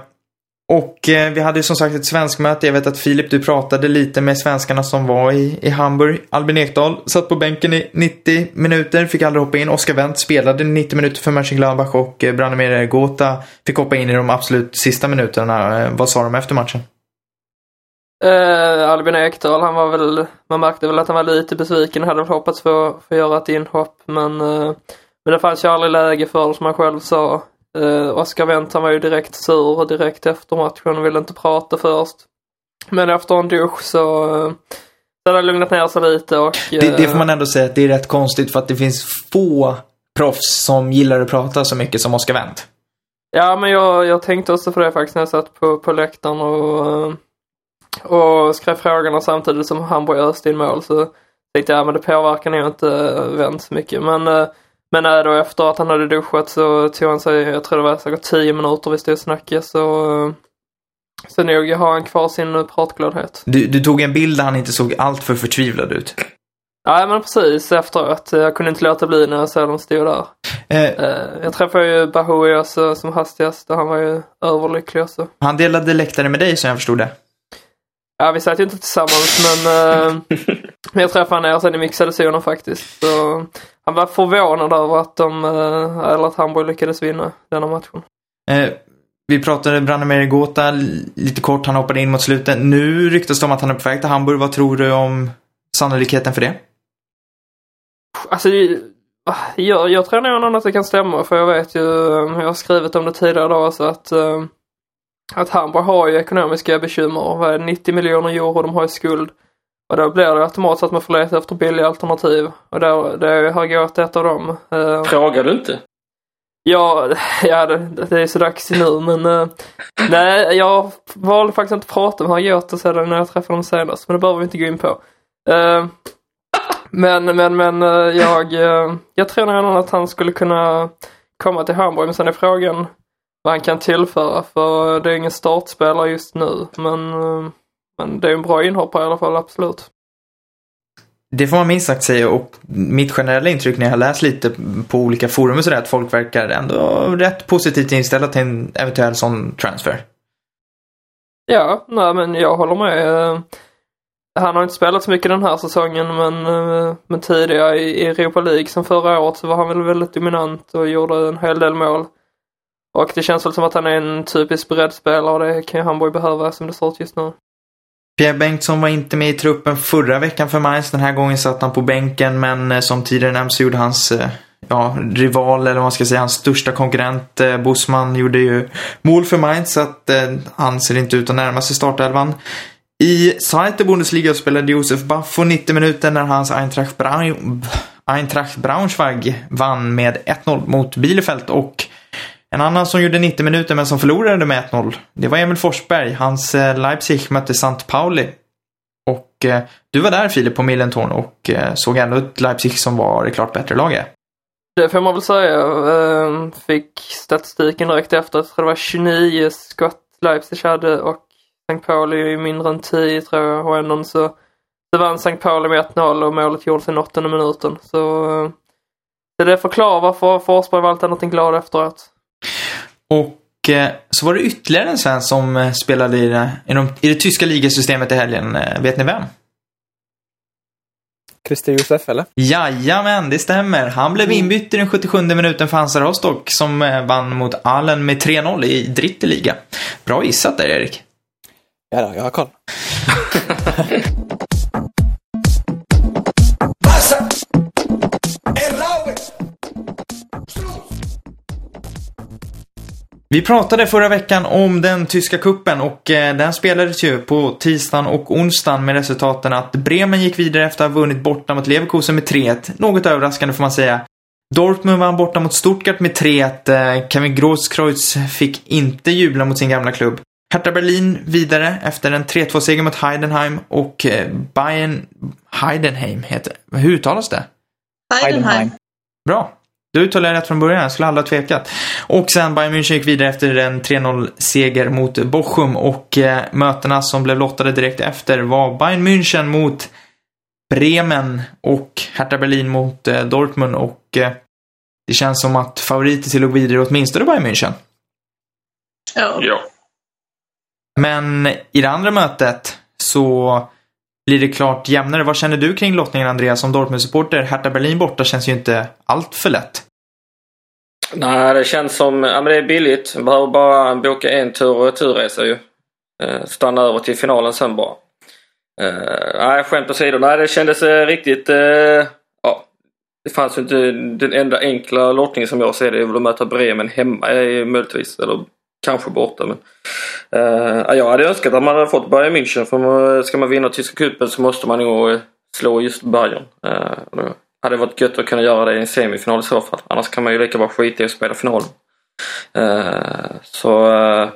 och eh, vi hade ju som sagt ett svenskmöte. Jag vet att Filip, du pratade lite med svenskarna som var i, i Hamburg. Albin Ekdal satt på bänken i 90 minuter, fick aldrig hoppa in. Oskar Wendt spelade 90 minuter för Mönchengladbach och eh, Branimir Gota fick hoppa in i de absolut sista minuterna. Eh, vad sa de efter matchen? Eh, Albin Ekdal, han var väl, man märkte väl att han var lite besviken, hade väl hoppats få, få göra ett inhopp men, eh, men det fanns ju aldrig läge för det som han själv sa. Eh, Oskar Wendt han var ju direkt sur och direkt efter matchen och ville inte prata först. Men efter en dusch så, eh, så hade han lugnat ner sig lite och... Det, det får eh, man ändå säga att det är rätt konstigt för att det finns få proffs som gillar att prata så mycket som Oskar Wendt. Ja, men jag, jag tänkte också på det faktiskt när jag satt på, på läktaren och, eh, och skrev frågorna samtidigt som Hamburg öste in mål. Så tänkte jag, ja, men det påverkar nog inte Wendt så mycket. Men, eh, men nej, då efter att han hade duschat så tog han sig, jag tror det var säkert 10 minuter vi stod och snackade. Så, så nog har han kvar sin pratglödhet. Du, du tog en bild där han inte såg allt för förtvivlad ut. Ja, men precis efteråt. Jag kunde inte låta bli när jag såg dem stå där. Eh, Eh, Jag träffade ju Bahoui också som hastigast och han var ju överlycklig också. han delade läktare med dig som jag förstod det. Ja, vi satt ju inte tillsammans men, eh, jag träffade honom sen i mixade zonen faktiskt. Så han var förvånad över att de, eh, eller att Hamburg lyckades vinna denna matchen. Eh, vi pratade Branimir Gota lite kort, han hoppade in mot slutet. Nu ryktas det om att han är på väg till Hamburg. Vad tror du om sannolikheten för det? Alltså, ah, jag, jag tror nog att det kan stämma för jag vet ju, eh, jag har skrivit om det tidigare idag så att eh, att Hamburg har ju ekonomiska bekymmer. Vad är det, 90 miljoner euro de har i skuld. Och då blir det automatiskt att man får leta efter billiga alternativ. Och då, det har gått ett av dem. Eh, Frågar du inte? Ja, ja det, det är så dags nu men eh, nej, jag valde faktiskt inte att prata med Hagota sedan när jag träffade honom senast, men det behöver vi inte gå in på. Eh, men, men, men jag, jag tror nog att han skulle kunna komma till Hamburg, men sen är frågan vad han kan tillföra, för det är ingen startspelare just nu, men, men det är en bra inhoppare i alla fall, absolut. Det får man minst sagt säga och mitt generella intryck när jag har läst lite på olika forum och sådär att folk verkar ändå rätt positivt inställda till en eventuell sån transfer. Ja, nej men jag håller med. Han har inte spelat så mycket den här säsongen men, men tidigare i Europa League som förra året så var han väl väldigt dominant och gjorde en hel del mål. Och det känns väl som att han är en typisk breddspelare och det kan ju Hamburg behöva som det ser ut just nu. Pierre Bengtsson var inte med i truppen förra veckan för Mainz. Den här gången satt han på bänken men eh, som tidigare nämnts så gjorde hans eh, ja, rival, eller vad man ska säga, hans största konkurrent eh, Bosman gjorde ju mål för Mainz så att eh, han ser inte ut att närma sig startelvan. I Zweite Bundesliga spelade Josef Baffo 90 minuter när hans Eintracht, Braun, Eintracht Braunschweig vann med 1-0 mot Bielefeld och en annan som gjorde 90 minuter men som förlorade med 1-0, det var Emil Forsberg. Hans eh, Leipzig mötte St. Pauli. Och eh, du var där Filip på Millentorn och eh, såg ändå ett Leipzig som var det klart bättre laget. Det får man väl säga. Ehm, fick statistiken direkt efter. Jag tror det var 29 skott Leipzig hade och St. Pauli mindre än 10 tror jag. Och ändå så det vann St. Pauli med 1-0 och målet gjordes i den åttonde minuten. Så ehm, det förklarar varför Forsberg var alltid någonting glad efteråt. Och eh, så var det ytterligare en svensk som eh, spelade i det, i, de, i det tyska ligasystemet i helgen. Eh, Vet ni vem? Christer Josef, eller? Jajamän, det stämmer. Han blev inbytt i den 77 minuten för Hansa Rostock som eh, vann mot Allen med 3-0 i Dritte Liga. Bra gissat där, Erik. Ja, då, jag har koll. Vi pratade förra veckan om den tyska kuppen och eh, den spelades ju på tisdagen och onsdagen med resultaten att Bremen gick vidare efter att ha vunnit borta mot Leverkusen med 3-1. Något överraskande får man säga. Dortmund vann borta mot Stuttgart med 3-1. Eh, Kevin Grosskreutz fick inte jubla mot sin gamla klubb. Hertha Berlin vidare efter en 3-2-seger mot Heidenheim och eh, Bayern Heidenheim heter Hur uttalas det? Heidenheim. Bra. Du uttalade rätt från början, jag skulle aldrig ha tvekat. Och sen Bayern München gick vidare efter en 3-0-seger mot Bochum och eh, mötena som blev lottade direkt efter var Bayern München mot Bremen och Hertha Berlin mot eh, Dortmund och eh, det känns som att favoriter till att gå vidare åtminstone Bayern München. Ja. Ja. Men i det andra mötet så blir det klart jämnare. Vad känner du kring lottningen Andreas som Dortmund-supporter? Hertha Berlin borta känns ju inte allt för lätt. Nej, det känns som... Ja, men det är billigt. Man behöver bara boka en tur och returresa ju. Eh, stanna över till finalen sen bara. Eh, nej, skämt åsido. Nej, det kändes eh, riktigt... Ja, det fanns ju inte... Den enda enkla lottningen som jag ser det är väl att möta Bremen hemma möjligtvis. Eller kanske borta. Men, eh, jag hade önskat att man hade fått Bayern München. För man, ska man vinna tyska cupen så måste man nog eh, slå just Bayern. Eh, det hade varit gött att kunna göra det i en semifinal i så fall. Annars kan man ju lika bra skita i att spela finalen. Eh, så eh,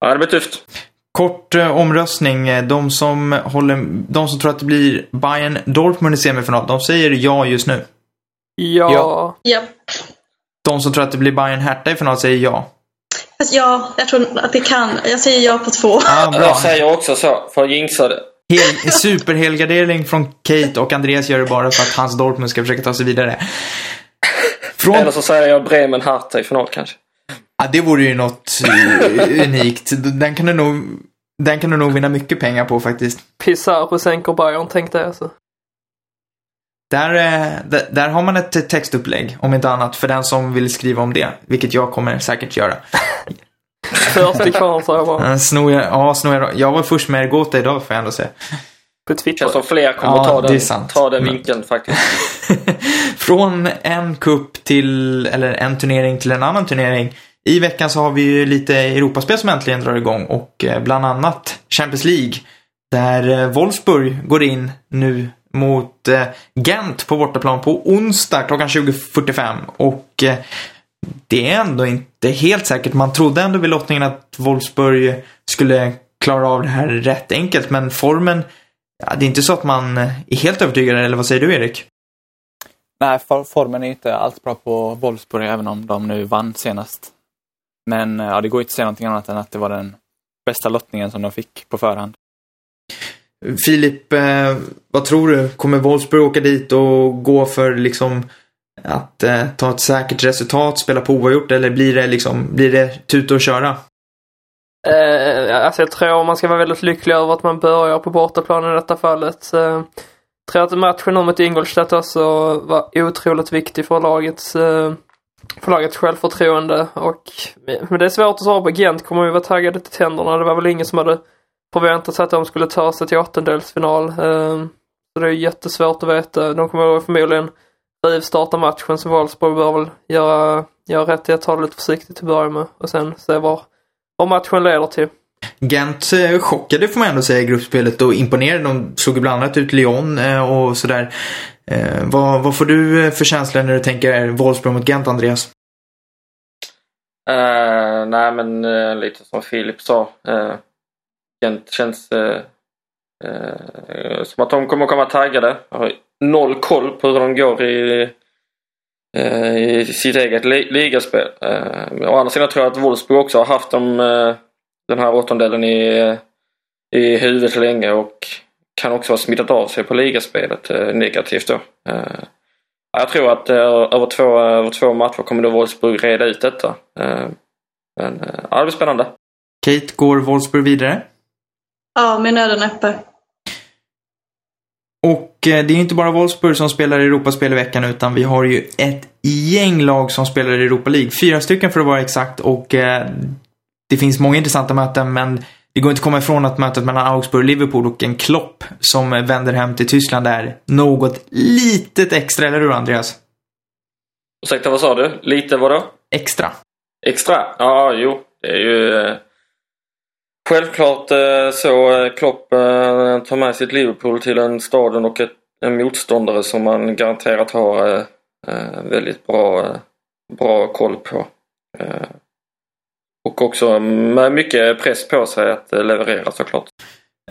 ja, det blir tufft. Kort omröstning. De som, håller, de som tror att det blir Bayern Dortmund i semifinal, de säger ja just nu. Ja. Ja. De som tror att det blir Bayern Hertha i final säger ja. Fast ja, jag tror att det kan. Jag säger ja på två. Ja, bra. Jag säger också så, för att jinxa det. Hel, superhelgardering från Kate och Andreas gör det bara för att hans Dortmund ska försöka ta sig vidare. Från, Eller så säger jag Bremen Hertha i final kanske. ja, det vore ju något eh, unikt. Den kan, du nog, den kan du nog vinna mycket pengar på faktiskt. Pizarro sänker Bayern tänkte jag så. Där, eh, där, där har man ett textupplägg, om inte annat, för den som vill skriva om det. Vilket jag kommer säkert göra. Först i kvarn sa jag bara. Snor jag, ja, snor jag, jag var först med Ergota idag får jag ändå säga. På Twitter. som fler kommer Ja, ta det den, är sant. ta den vinkeln faktiskt. Från en kupp till, eller en turnering till en annan turnering. I veckan så har vi ju lite Europaspel som äntligen drar igång och eh, bland annat Champions League. Där eh, Wolfsburg går in nu mot eh, Gent på bortaplan på onsdag klockan 20.45 och eh, det är ändå inte helt säkert. Man trodde ändå vid lottningen att Wolfsburg skulle klara av det här rätt enkelt men formen, ja, det är inte så att man eh, är helt övertygad eller vad säger du Erik? Nej, for, formen är inte alls bra på Wolfsburg, även om de nu vann senast. Men eh, ja, det går inte att säga någonting annat än att det var den bästa lottningen som de fick på förhand. Filip, eh, vad tror du? Kommer Wolfsburg åka dit och gå för liksom att eh, ta ett säkert resultat, spela på oavgjort eller blir det liksom, blir det tuta och köra? Eh, alltså jag tror man ska vara väldigt lycklig över att man börjar på bortaplan i detta fallet. Eh, jag tror att matchen nu mot Ingolstadt också var otroligt viktig för lagets, eh, för lagets självförtroende. Och, men det är svårt att svara på. Gent kommer ju vara taggade till tänderna. Det var väl ingen som hade förväntat sig att de skulle ta sig till åttondelsfinal. Eh, så det är jättesvårt att veta. De kommer förmodligen rivstarta matchen så Wolfsburg bör väl göra, göra rätt i att ta det lite försiktigt till att börja med och sen se var vad matchen leder till. Gent eh, chockade får man ändå säga i gruppspelet och imponerade. De slog bland annat ut Lyon eh, och sådär. Eh, vad, vad får du för känslor när du tänker Wolfsburg mot Gent, Andreas? Uh, nej men uh, lite som Filip sa. Uh, Gent känns eh, eh, som att de kommer komma taggade. Jag har noll koll på hur de går i, eh, i sitt eget li ligaspel. Eh, å andra sidan tror jag att Wolfsburg också har haft dem, den här åttondelen i, i huvudet länge och kan också ha smittat av sig på ligaspelet negativt då. Jag tror att över, två, över två matcher kommer då Wolfsburg reda ut detta. Men ja, det blir spännande. Kate, går Wolfsburg vidare? Ja, med nöden öppe. Och eh, det är inte bara Wolfsburg som spelar Europaspel i veckan utan vi har ju ett gäng lag som spelar i Europa League. Fyra stycken för att vara exakt och eh, det finns många intressanta möten men det går inte att komma ifrån att mötet mellan Augsburg och Liverpool och en Klopp som vänder hem till Tyskland är något litet extra, eller hur Andreas? Ursäkta, vad sa du? Lite vadå? Extra. Extra? Ja, jo. Det är ju eh, självklart eh, så eh, Klopp eh, tar med sitt Liverpool till en staden och ett, en motståndare som man garanterat har väldigt bra, bra koll på. och också med mycket press på sig att leverera såklart.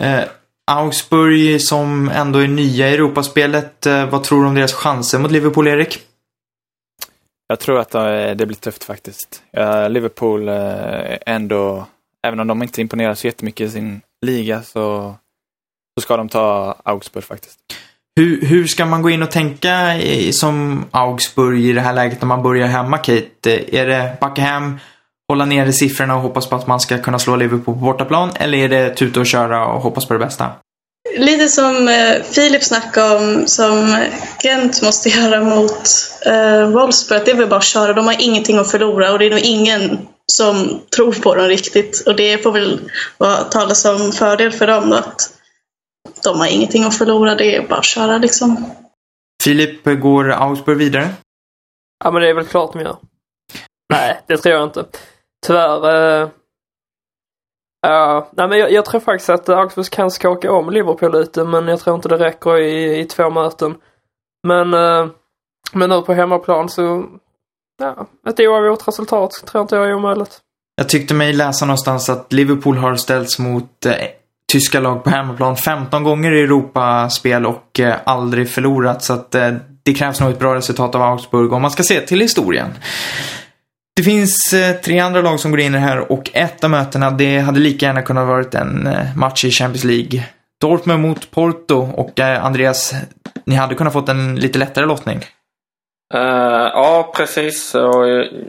Eh, Augsburg som ändå är nya i Europaspelet. vad tror du om deras chanser mot Liverpool, Erik? Jag tror att det blir tufft faktiskt. Liverpool ändå, även om de inte imponerar så jättemycket i sin liga så, så ska de ta Augsburg faktiskt. Hur, hur ska man gå in och tänka i, som Augsburg i det här läget när man börjar hemma, Kate? Är det backa hem, hålla nere siffrorna och hoppas på att man ska kunna slå Liverpool på bortaplan? Eller är det tuta och köra och hoppas på det bästa? Lite som eh, Filip snackade om, som Gent måste göra mot eh, Wolfsburg, det är väl bara att köra. De har ingenting att förlora och det är nog ingen som tror på dem riktigt. Och det får väl vara tala som fördel för dem att de har ingenting att förlora, det är bara att köra liksom. Filip, går Augsburg vidare? Ja men det är väl klart de gör. Nej, det tror jag inte. Tyvärr eh, Ja, nej men jag, jag, tror faktiskt att Augsburg kan skaka om Liverpool lite men jag tror inte det räcker i, i två möten. Men, eh, men nu på hemmaplan så, ja, ett oavgjort resultat tror inte jag är omöjligt. Jag tyckte mig läsa någonstans att Liverpool har ställts mot eh, tyska lag på hemmaplan 15 gånger i Europaspel och eh, aldrig förlorat så att eh, det krävs nog ett bra resultat av Augsburg om man ska se till historien. Det finns eh, tre andra lag som går in i det här och ett av mötena det hade lika gärna kunnat varit en eh, match i Champions League. Dortmund mot Porto och eh, Andreas, ni hade kunnat fått en lite lättare lottning. Uh, ja, precis. Och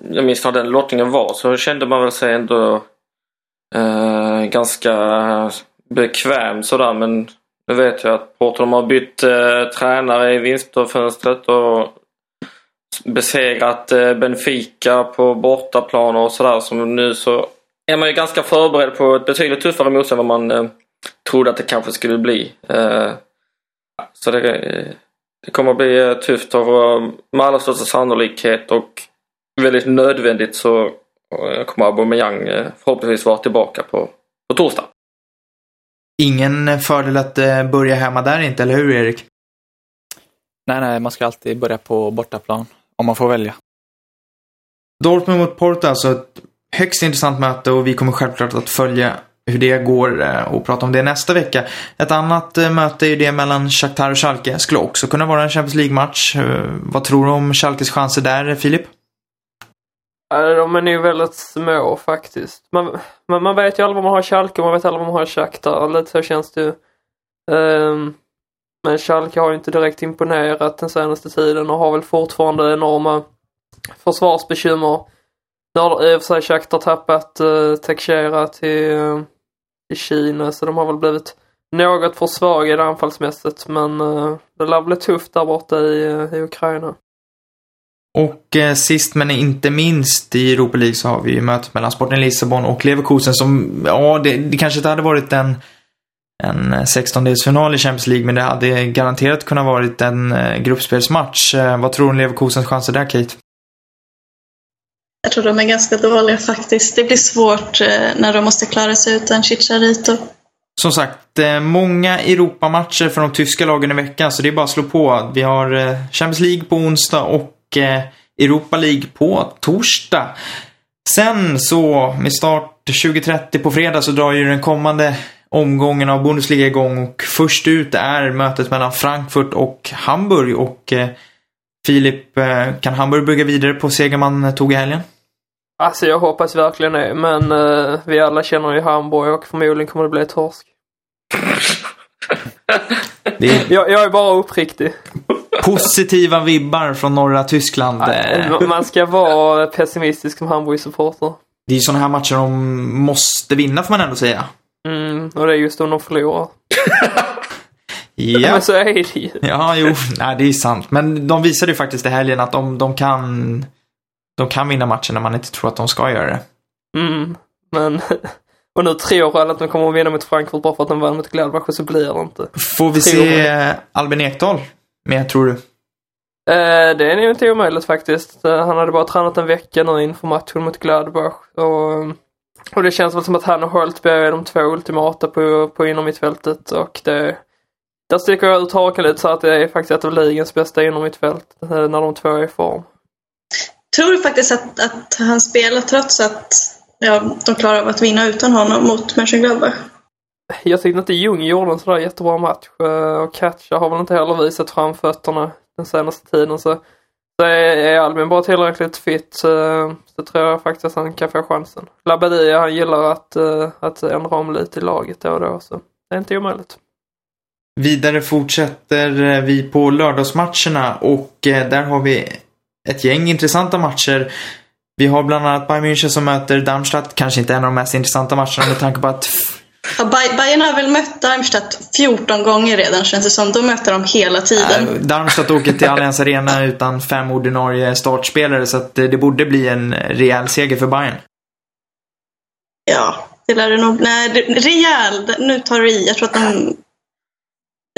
jag minns när den lottningen var så kände man väl sig ändå uh, ganska bekväm sådär men nu vet jag att Porto de har bytt uh, tränare i vinstfönstret och besegrat Benfica på bortaplan och sådär. Som nu så är man ju ganska förberedd på ett betydligt tuffare motstånd än vad man trodde att det kanske skulle bli. Så det, det kommer att bli tufft och med allra största sannolikhet och väldigt nödvändigt så kommer Aubameyang förhoppningsvis vara tillbaka på, på torsdag. Ingen fördel att börja hemma där inte, eller hur Erik? Nej, nej, man ska alltid börja på bortaplan. Om man får välja. Dortmund mot Porto, alltså ett högst intressant möte och vi kommer självklart att följa hur det går eh, och prata om det nästa vecka. Ett annat eh, möte är ju det mellan Shakhtar och Schalke. Skulle också kunna vara en Champions League-match. Eh, vad tror du om Schalkes chanser där, Filip? De är nog väldigt små faktiskt. Man, man, man vet ju aldrig vad man har Schalke och man vet aldrig vad man har Shakhtar. Lite så känns det ju. Um, men Schalke har ju inte direkt imponerat den senaste tiden och har väl fortfarande enorma försvarsbekymmer. Nu har i och för sig Shakhtar tappat uh, Texera till, uh, i Kina så de har väl blivit något för svaga anfallsmässigt men uh, det lär bli tufft där borta i, uh, i Ukraina. Och eh, sist men inte minst i Europa League så har vi ju mötet mellan Sporting Lissabon och Leverkusen som, ja det, det kanske inte hade varit en en 16-delsfinal i Champions League men det hade garanterat kunnat varit en eh, gruppspelsmatch. Eh, vad tror du om Leverkusens chanser där Kate? Jag tror de är ganska dåliga faktiskt. Det blir svårt eh, när de måste klara sig utan Chicharito. Som sagt, eh, många Europamatcher för de tyska lagen i veckan, så det är bara att slå på. Vi har eh, Champions League på onsdag och Europa League på torsdag. Sen så, med start 2030 på fredag, så drar ju den kommande omgången av Bundesliga igång och först ut är mötet mellan Frankfurt och Hamburg och Filip, kan Hamburg bygga vidare på seger man tog i helgen? Alltså jag hoppas verkligen det, men uh, vi alla känner ju Hamburg och förmodligen kommer det bli torsk. Det... Jag, jag, är bara uppriktig. Positiva vibbar från norra Tyskland. Nej, man ska vara pessimistisk som Hamburg-supporter. Det är ju sådana här matcher de måste vinna får man ändå säga. Mm, och det är just om de förlorar. ja. Men så är det ju. Ja, jo, nej det är sant. Men de visade ju faktiskt i helgen att de, de kan de kan vinna matchen när man inte tror att de ska göra det. Mm, men och nu tror alla att de kommer att vinna mot Frankfurt bara för att de vann mot Gladbach och så blir det inte. Får vi tror se. Albin Ekdal med, tror du? Eh, det är nog inte omöjligt faktiskt. Eh, han hade bara tränat en vecka nu inför matchen mot Gladbach. Och, och det känns väl som att han och Holtby är de två ultimata på, på innermittfältet och det där sticker jag ut hakan lite så att det är faktiskt ett av ligans bästa innermittfält eh, när de två är i form tror faktiskt att, att han spelar trots att ja, de klarar av att vinna utan honom mot Mönchengladbach. Jag tyckte inte Ljung gjorde en sådär jättebra match eh, och Katja har väl inte heller visat framfötterna den senaste tiden så, så är Albin bara tillräckligt fit så, så tror jag faktiskt att han kan få chansen. Labadia han gillar att, eh, att ändra om lite i laget då och då så det är inte omöjligt. Vidare fortsätter eh, vi på lördagsmatcherna och där har vi ett gäng intressanta matcher. Vi har bland annat Bayern München som möter Darmstadt. Kanske inte en av de mest intressanta matcherna med tanke på att... Ja, Bayern har väl mött Darmstadt 14 gånger redan känns det som. De möter dem hela tiden. Äh, Darmstadt åker till Allianz Arena utan fem ordinarie startspelare så att det borde bli en rejäl seger för Bayern. Ja, det lär det nog. Nej, rejäl. Nu tar du i. Jag tror att de...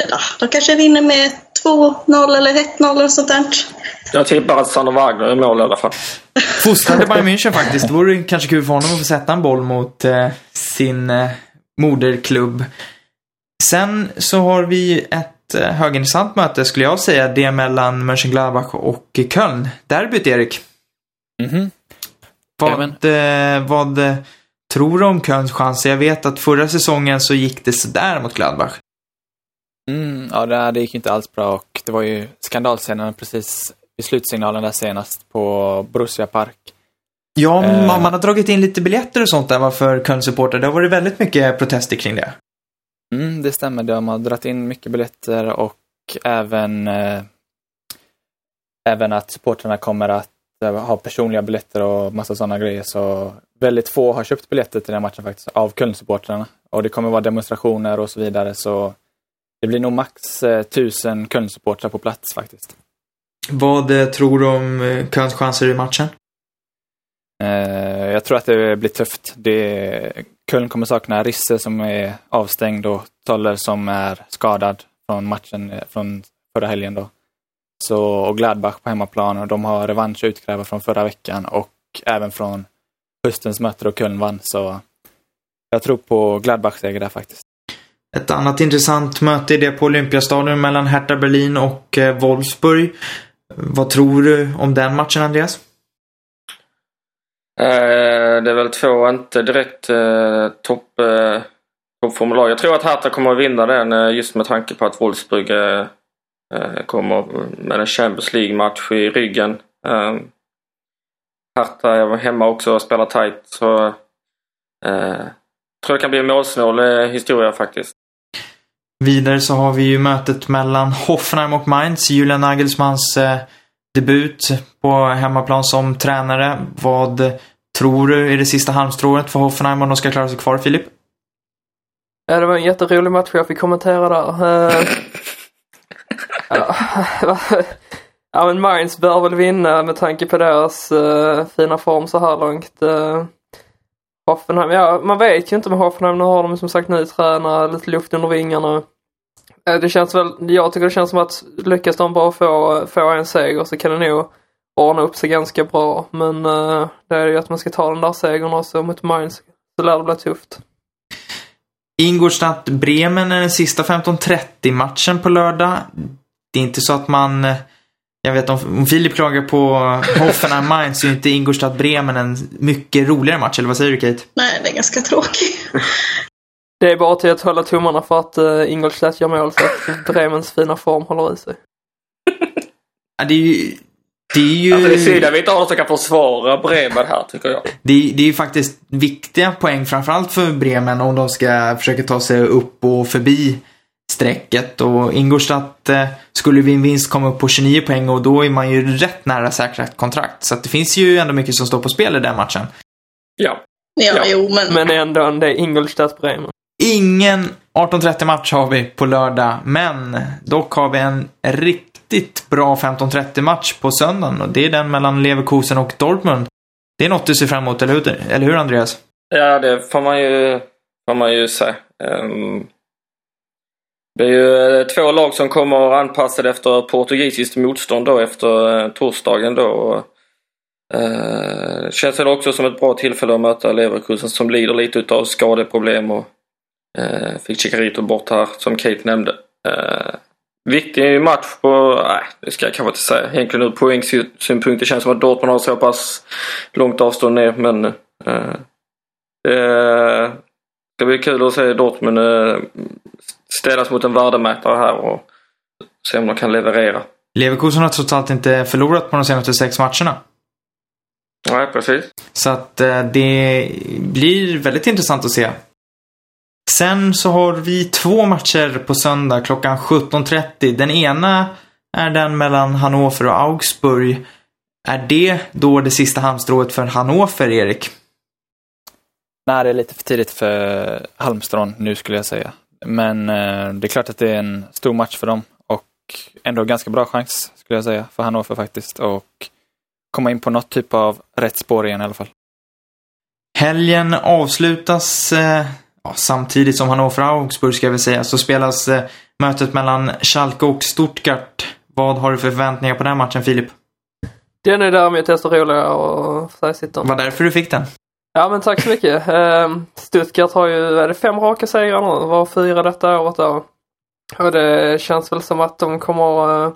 Ja, de kanske vinner med 2-0 eller 1-0 eller sånt där. Jag tippar att Sander Wagner är mål i alla fall. Fostrade Bayern München faktiskt. Det vore kanske kul för honom att få sätta en boll mot eh, sin eh, moderklubb. Sen så har vi ett eh, högintressant möte skulle jag säga. Det mellan Mönchengladbach och Köln. Derbyt, Erik. Mm vad, eh, vad tror du om Kölns chanser? Jag vet att förra säsongen så gick det sådär mot Gladbach. Mm, ja, det, det gick inte alls bra och det var ju skandalscenen precis i slutsignalen där senast på Borussia Park. Ja, eh. man, man har dragit in lite biljetter och sånt där för Köln-supportrar. Det har varit väldigt mycket protester kring det. Mm, det stämmer. De har dragit in mycket biljetter och även, eh, även att supportrarna kommer att eh, ha personliga biljetter och massa sådana grejer. Så väldigt få har köpt biljetter till den matchen faktiskt, av Köln-supportrarna. Och det kommer vara demonstrationer och så vidare. Så det blir nog max eh, tusen Köln-supportrar på plats faktiskt. Vad eh, tror du om eh, Kölns chanser i matchen? Jag tror att det blir tufft. Det, Köln kommer sakna Risse som är avstängd och Toller som är skadad från matchen från förra helgen. Då. Så, och Gladbach på hemmaplan och de har revansch att utkräva från förra veckan och även från höstens möte då Köln vann. Så jag tror på Gladbach seger där faktiskt. Ett annat intressant möte är det på Olympiastadion mellan Hertha Berlin och eh, Wolfsburg. Vad tror du om den matchen, Andreas? Eh, det är väl två inte direkt eh, topp, eh, toppformular. Jag tror att Hertha kommer att vinna den eh, just med tanke på att Wolfsburg eh, kommer med en Champions League-match i ryggen. Hertha är hemma också och spelar tight så tror det kan bli en målsnål historia faktiskt. Vidare så har vi ju mötet mellan Hoffenheim och Mainz. Julian Nagelsmans eh, debut på hemmaplan som tränare. Vad tror du är det sista halmstrået för Hoffenheim om de ska klara sig kvar, Filip? Ja, det var en jätterolig match jag fick kommentera där. Uh, ja, men Mainz bör väl vinna med tanke på deras uh, fina form så här långt. Uh, Hoffenheim, ja man vet ju inte med Hoffenheim. Nu har de som sagt ny tränare, lite luft under vingarna. Eh, det känns väl, jag tycker det känns som att lyckas de bara få, få en seger så kan det nog ordna upp sig ganska bra. Men uh, det är ju att man ska ta den där segern också mot Mainz. Så lär det bli tufft. Ingolstadt-Bremen är den sista 15.30 matchen på lördag. Det är inte så att man jag vet om, Filip klagar på Hoffenheim Mainz så är inte Ingolstadt-Bremen en mycket roligare match, eller vad säger du Kate? Nej, det är ganska tråkig. Det är bara till att hålla tummarna för att uh, Ingolstadt gör mål så att Bremens fina form håller i sig. ja, det är ju... Det är ju... Alltså det är synd att vi inte har någon som kan försvara Bremen här, tycker jag. Det, det är ju faktiskt viktiga poäng, framförallt för Bremen, om de ska försöka ta sig upp och förbi strecket och Ingolstadt eh, skulle vid en vinst komma upp på 29 poäng och då är man ju rätt nära säkrat kontrakt. Så att det finns ju ändå mycket som står på spel i den matchen. Ja. Ja, ja. jo men... Men ändå, det är Ingolstadt-Bremen. Ingen 18.30 match har vi på lördag, men dock har vi en riktigt bra 15.30 match på söndagen och det är den mellan Leverkusen och Dortmund. Det är något du ser fram emot, eller hur, eller hur Andreas? Ja, det får man ju, får man ju säga. Um, det är ju eh, två lag som kommer anpassade efter portugisiskt motstånd då efter eh, torsdagen då. Uh, känns väl också som ett bra tillfälle att möta Leverkusen som lider lite utav skadeproblem och uh, fick Chicarito bort här som Kate nämnde. Uh, viktig match på, nej det ska jag kanske inte säga egentligen ur poängsynpunkt. Det känns som att Dortmund har så pass långt avstånd ner men uh, det ska bli kul att se Dortmund ställas mot en värdemätare här och se om de kan leverera. Leverkusen har trots allt inte förlorat på de senaste sex matcherna. Nej, precis. Så att eh, det blir väldigt intressant att se. Sen så har vi två matcher på söndag klockan 17.30. Den ena är den mellan Hannover och Augsburg. Är det då det sista halmstrået för Hannover, Erik? Nej, det är lite för tidigt för halmstrån nu skulle jag säga. Men eh, det är klart att det är en stor match för dem och ändå ganska bra chans skulle jag säga för Hannover faktiskt och komma in på något typ av rätt spår igen i alla fall. Helgen avslutas eh, ja, samtidigt som Hannover-Augsburg ska vi säga, så spelas eh, mötet mellan Schalke och Stuttgart. Vad har du för förväntningar på den matchen, Filip? Den är däremot desto roligare att säga sitt om. Var därför du fick den? Ja men tack så mycket. Ehm, Stuttgart har ju, är det fem raka segrar nu? Var fyra detta året då. Och det känns väl som att de kommer, eh,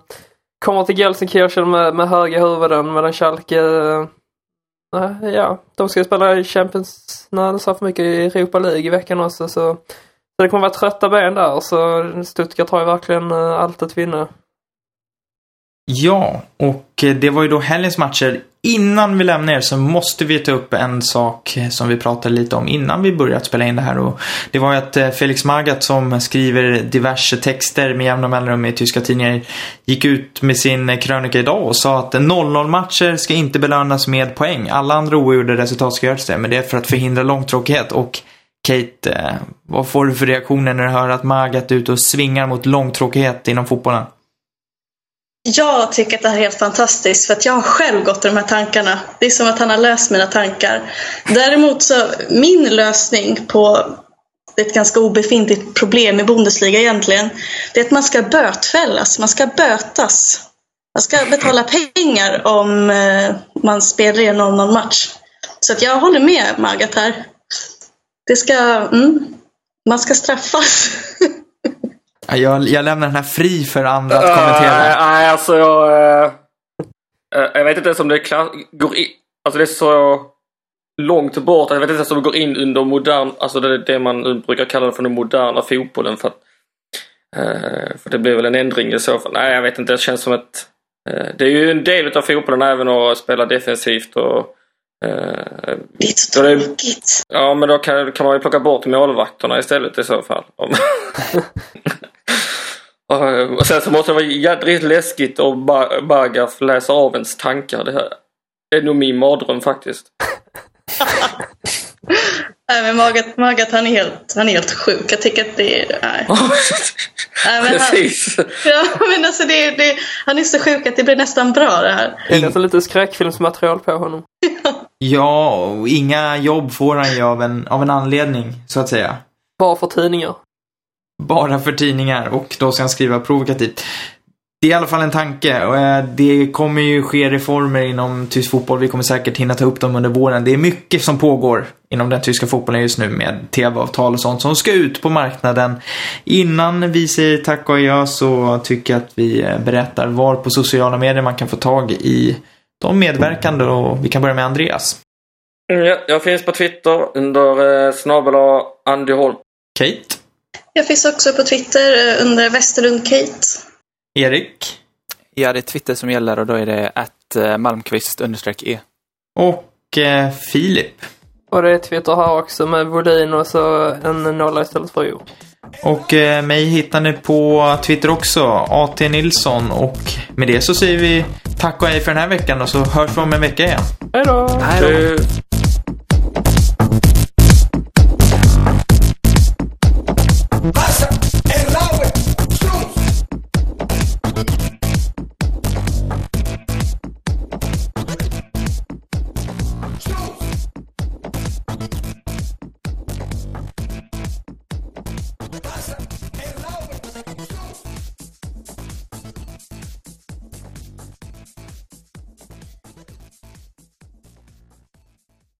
kommer till Gelsenkirchen med, med höga huvuden medan Schalke äh, Ja, de ska spela i Champions, nej det sa för mycket, i Europa League i veckan också så, så det kommer vara trötta ben där så Stuttgart har ju verkligen eh, allt att vinna. Ja, och eh, det var ju då helgens matcher. Innan vi lämnar er så måste vi ta upp en sak eh, som vi pratade lite om innan vi började spela in det här. Och det var ju att eh, Felix Magath som skriver diverse texter med jämna mellanrum i tyska tidningar gick ut med sin krönika idag och sa att 0-0 matcher ska inte belönas med poäng. Alla andra oavgjorda resultat ska göras det, men det är för att förhindra långtråkighet. Och Kate, vad får du för reaktioner när du hör att Magath är ute och svingar mot långtråkighet inom fotbollen? Jag tycker att det här är helt fantastiskt för att jag har själv gått i de här tankarna. Det är som att han har löst mina tankar. Däremot så, min lösning på ett ganska obefintligt problem i Bundesliga egentligen, det är att man ska bötfällas, man ska bötas. Man ska betala pengar om eh, man spelar i någon match. Så att jag håller med Margat här. Det ska, mm, man ska straffas. Jag, jag lämnar den här fri för andra att kommentera. Nej, uh, alltså jag... Uh, jag vet inte ens om det går in... Alltså det är så långt bort. Jag vet inte ens om det går in under modern... Alltså det, det man brukar kalla för den moderna fotbollen. För, att, uh, för det blir väl en ändring i så fall. Nej, jag vet inte. Det känns som ett... det är ju en del av fotbollen även att spela defensivt och... det är så tråkigt. Ja, men då kan, kan man ju plocka bort målvakterna istället i så fall. Och sen så måste det vara jädrigt läskigt att Bagaf läser av ens tankar. Det här är nog min mardröm faktiskt. nej men Magat, Magat han, är helt, han är helt sjuk. Jag tycker att det är... Nej. nej men Precis. Han, ja men alltså det, det, han är så sjuk att det blir nästan bra det här. Det är nästan lite skräckfilmsmaterial på honom. ja, och inga jobb får han ju av en, av en anledning, så att säga. Bara för tidningar. Bara för tidningar och då ska han skriva provokativt. det är i alla fall en tanke och eh, det kommer ju ske reformer inom tysk fotboll. Vi kommer säkert hinna ta upp dem under våren. Det är mycket som pågår inom den tyska fotbollen just nu med tv-avtal och sånt som ska ut på marknaden. Innan vi säger tack och adjö så tycker jag att vi eh, berättar var på sociala medier man kan få tag i de medverkande och vi kan börja med Andreas. Mm, Ja, jag finns på Twitter under eh, snabel Andy Holm. Kate. Jag finns också på Twitter eh, under Westerlund Kate. Erik. Ja, det är Twitter som gäller och då är det att eh, Malmqvist understreck E. Och eh, Filip. Och det är Twitter här också med volym och så en nolla istället för O. Och eh, mig hittar ni på Twitter också, AT Nilsson. Och med det så säger vi tack och hej för den här veckan och så hörs vi om en vecka igen. Hej då! Hej då!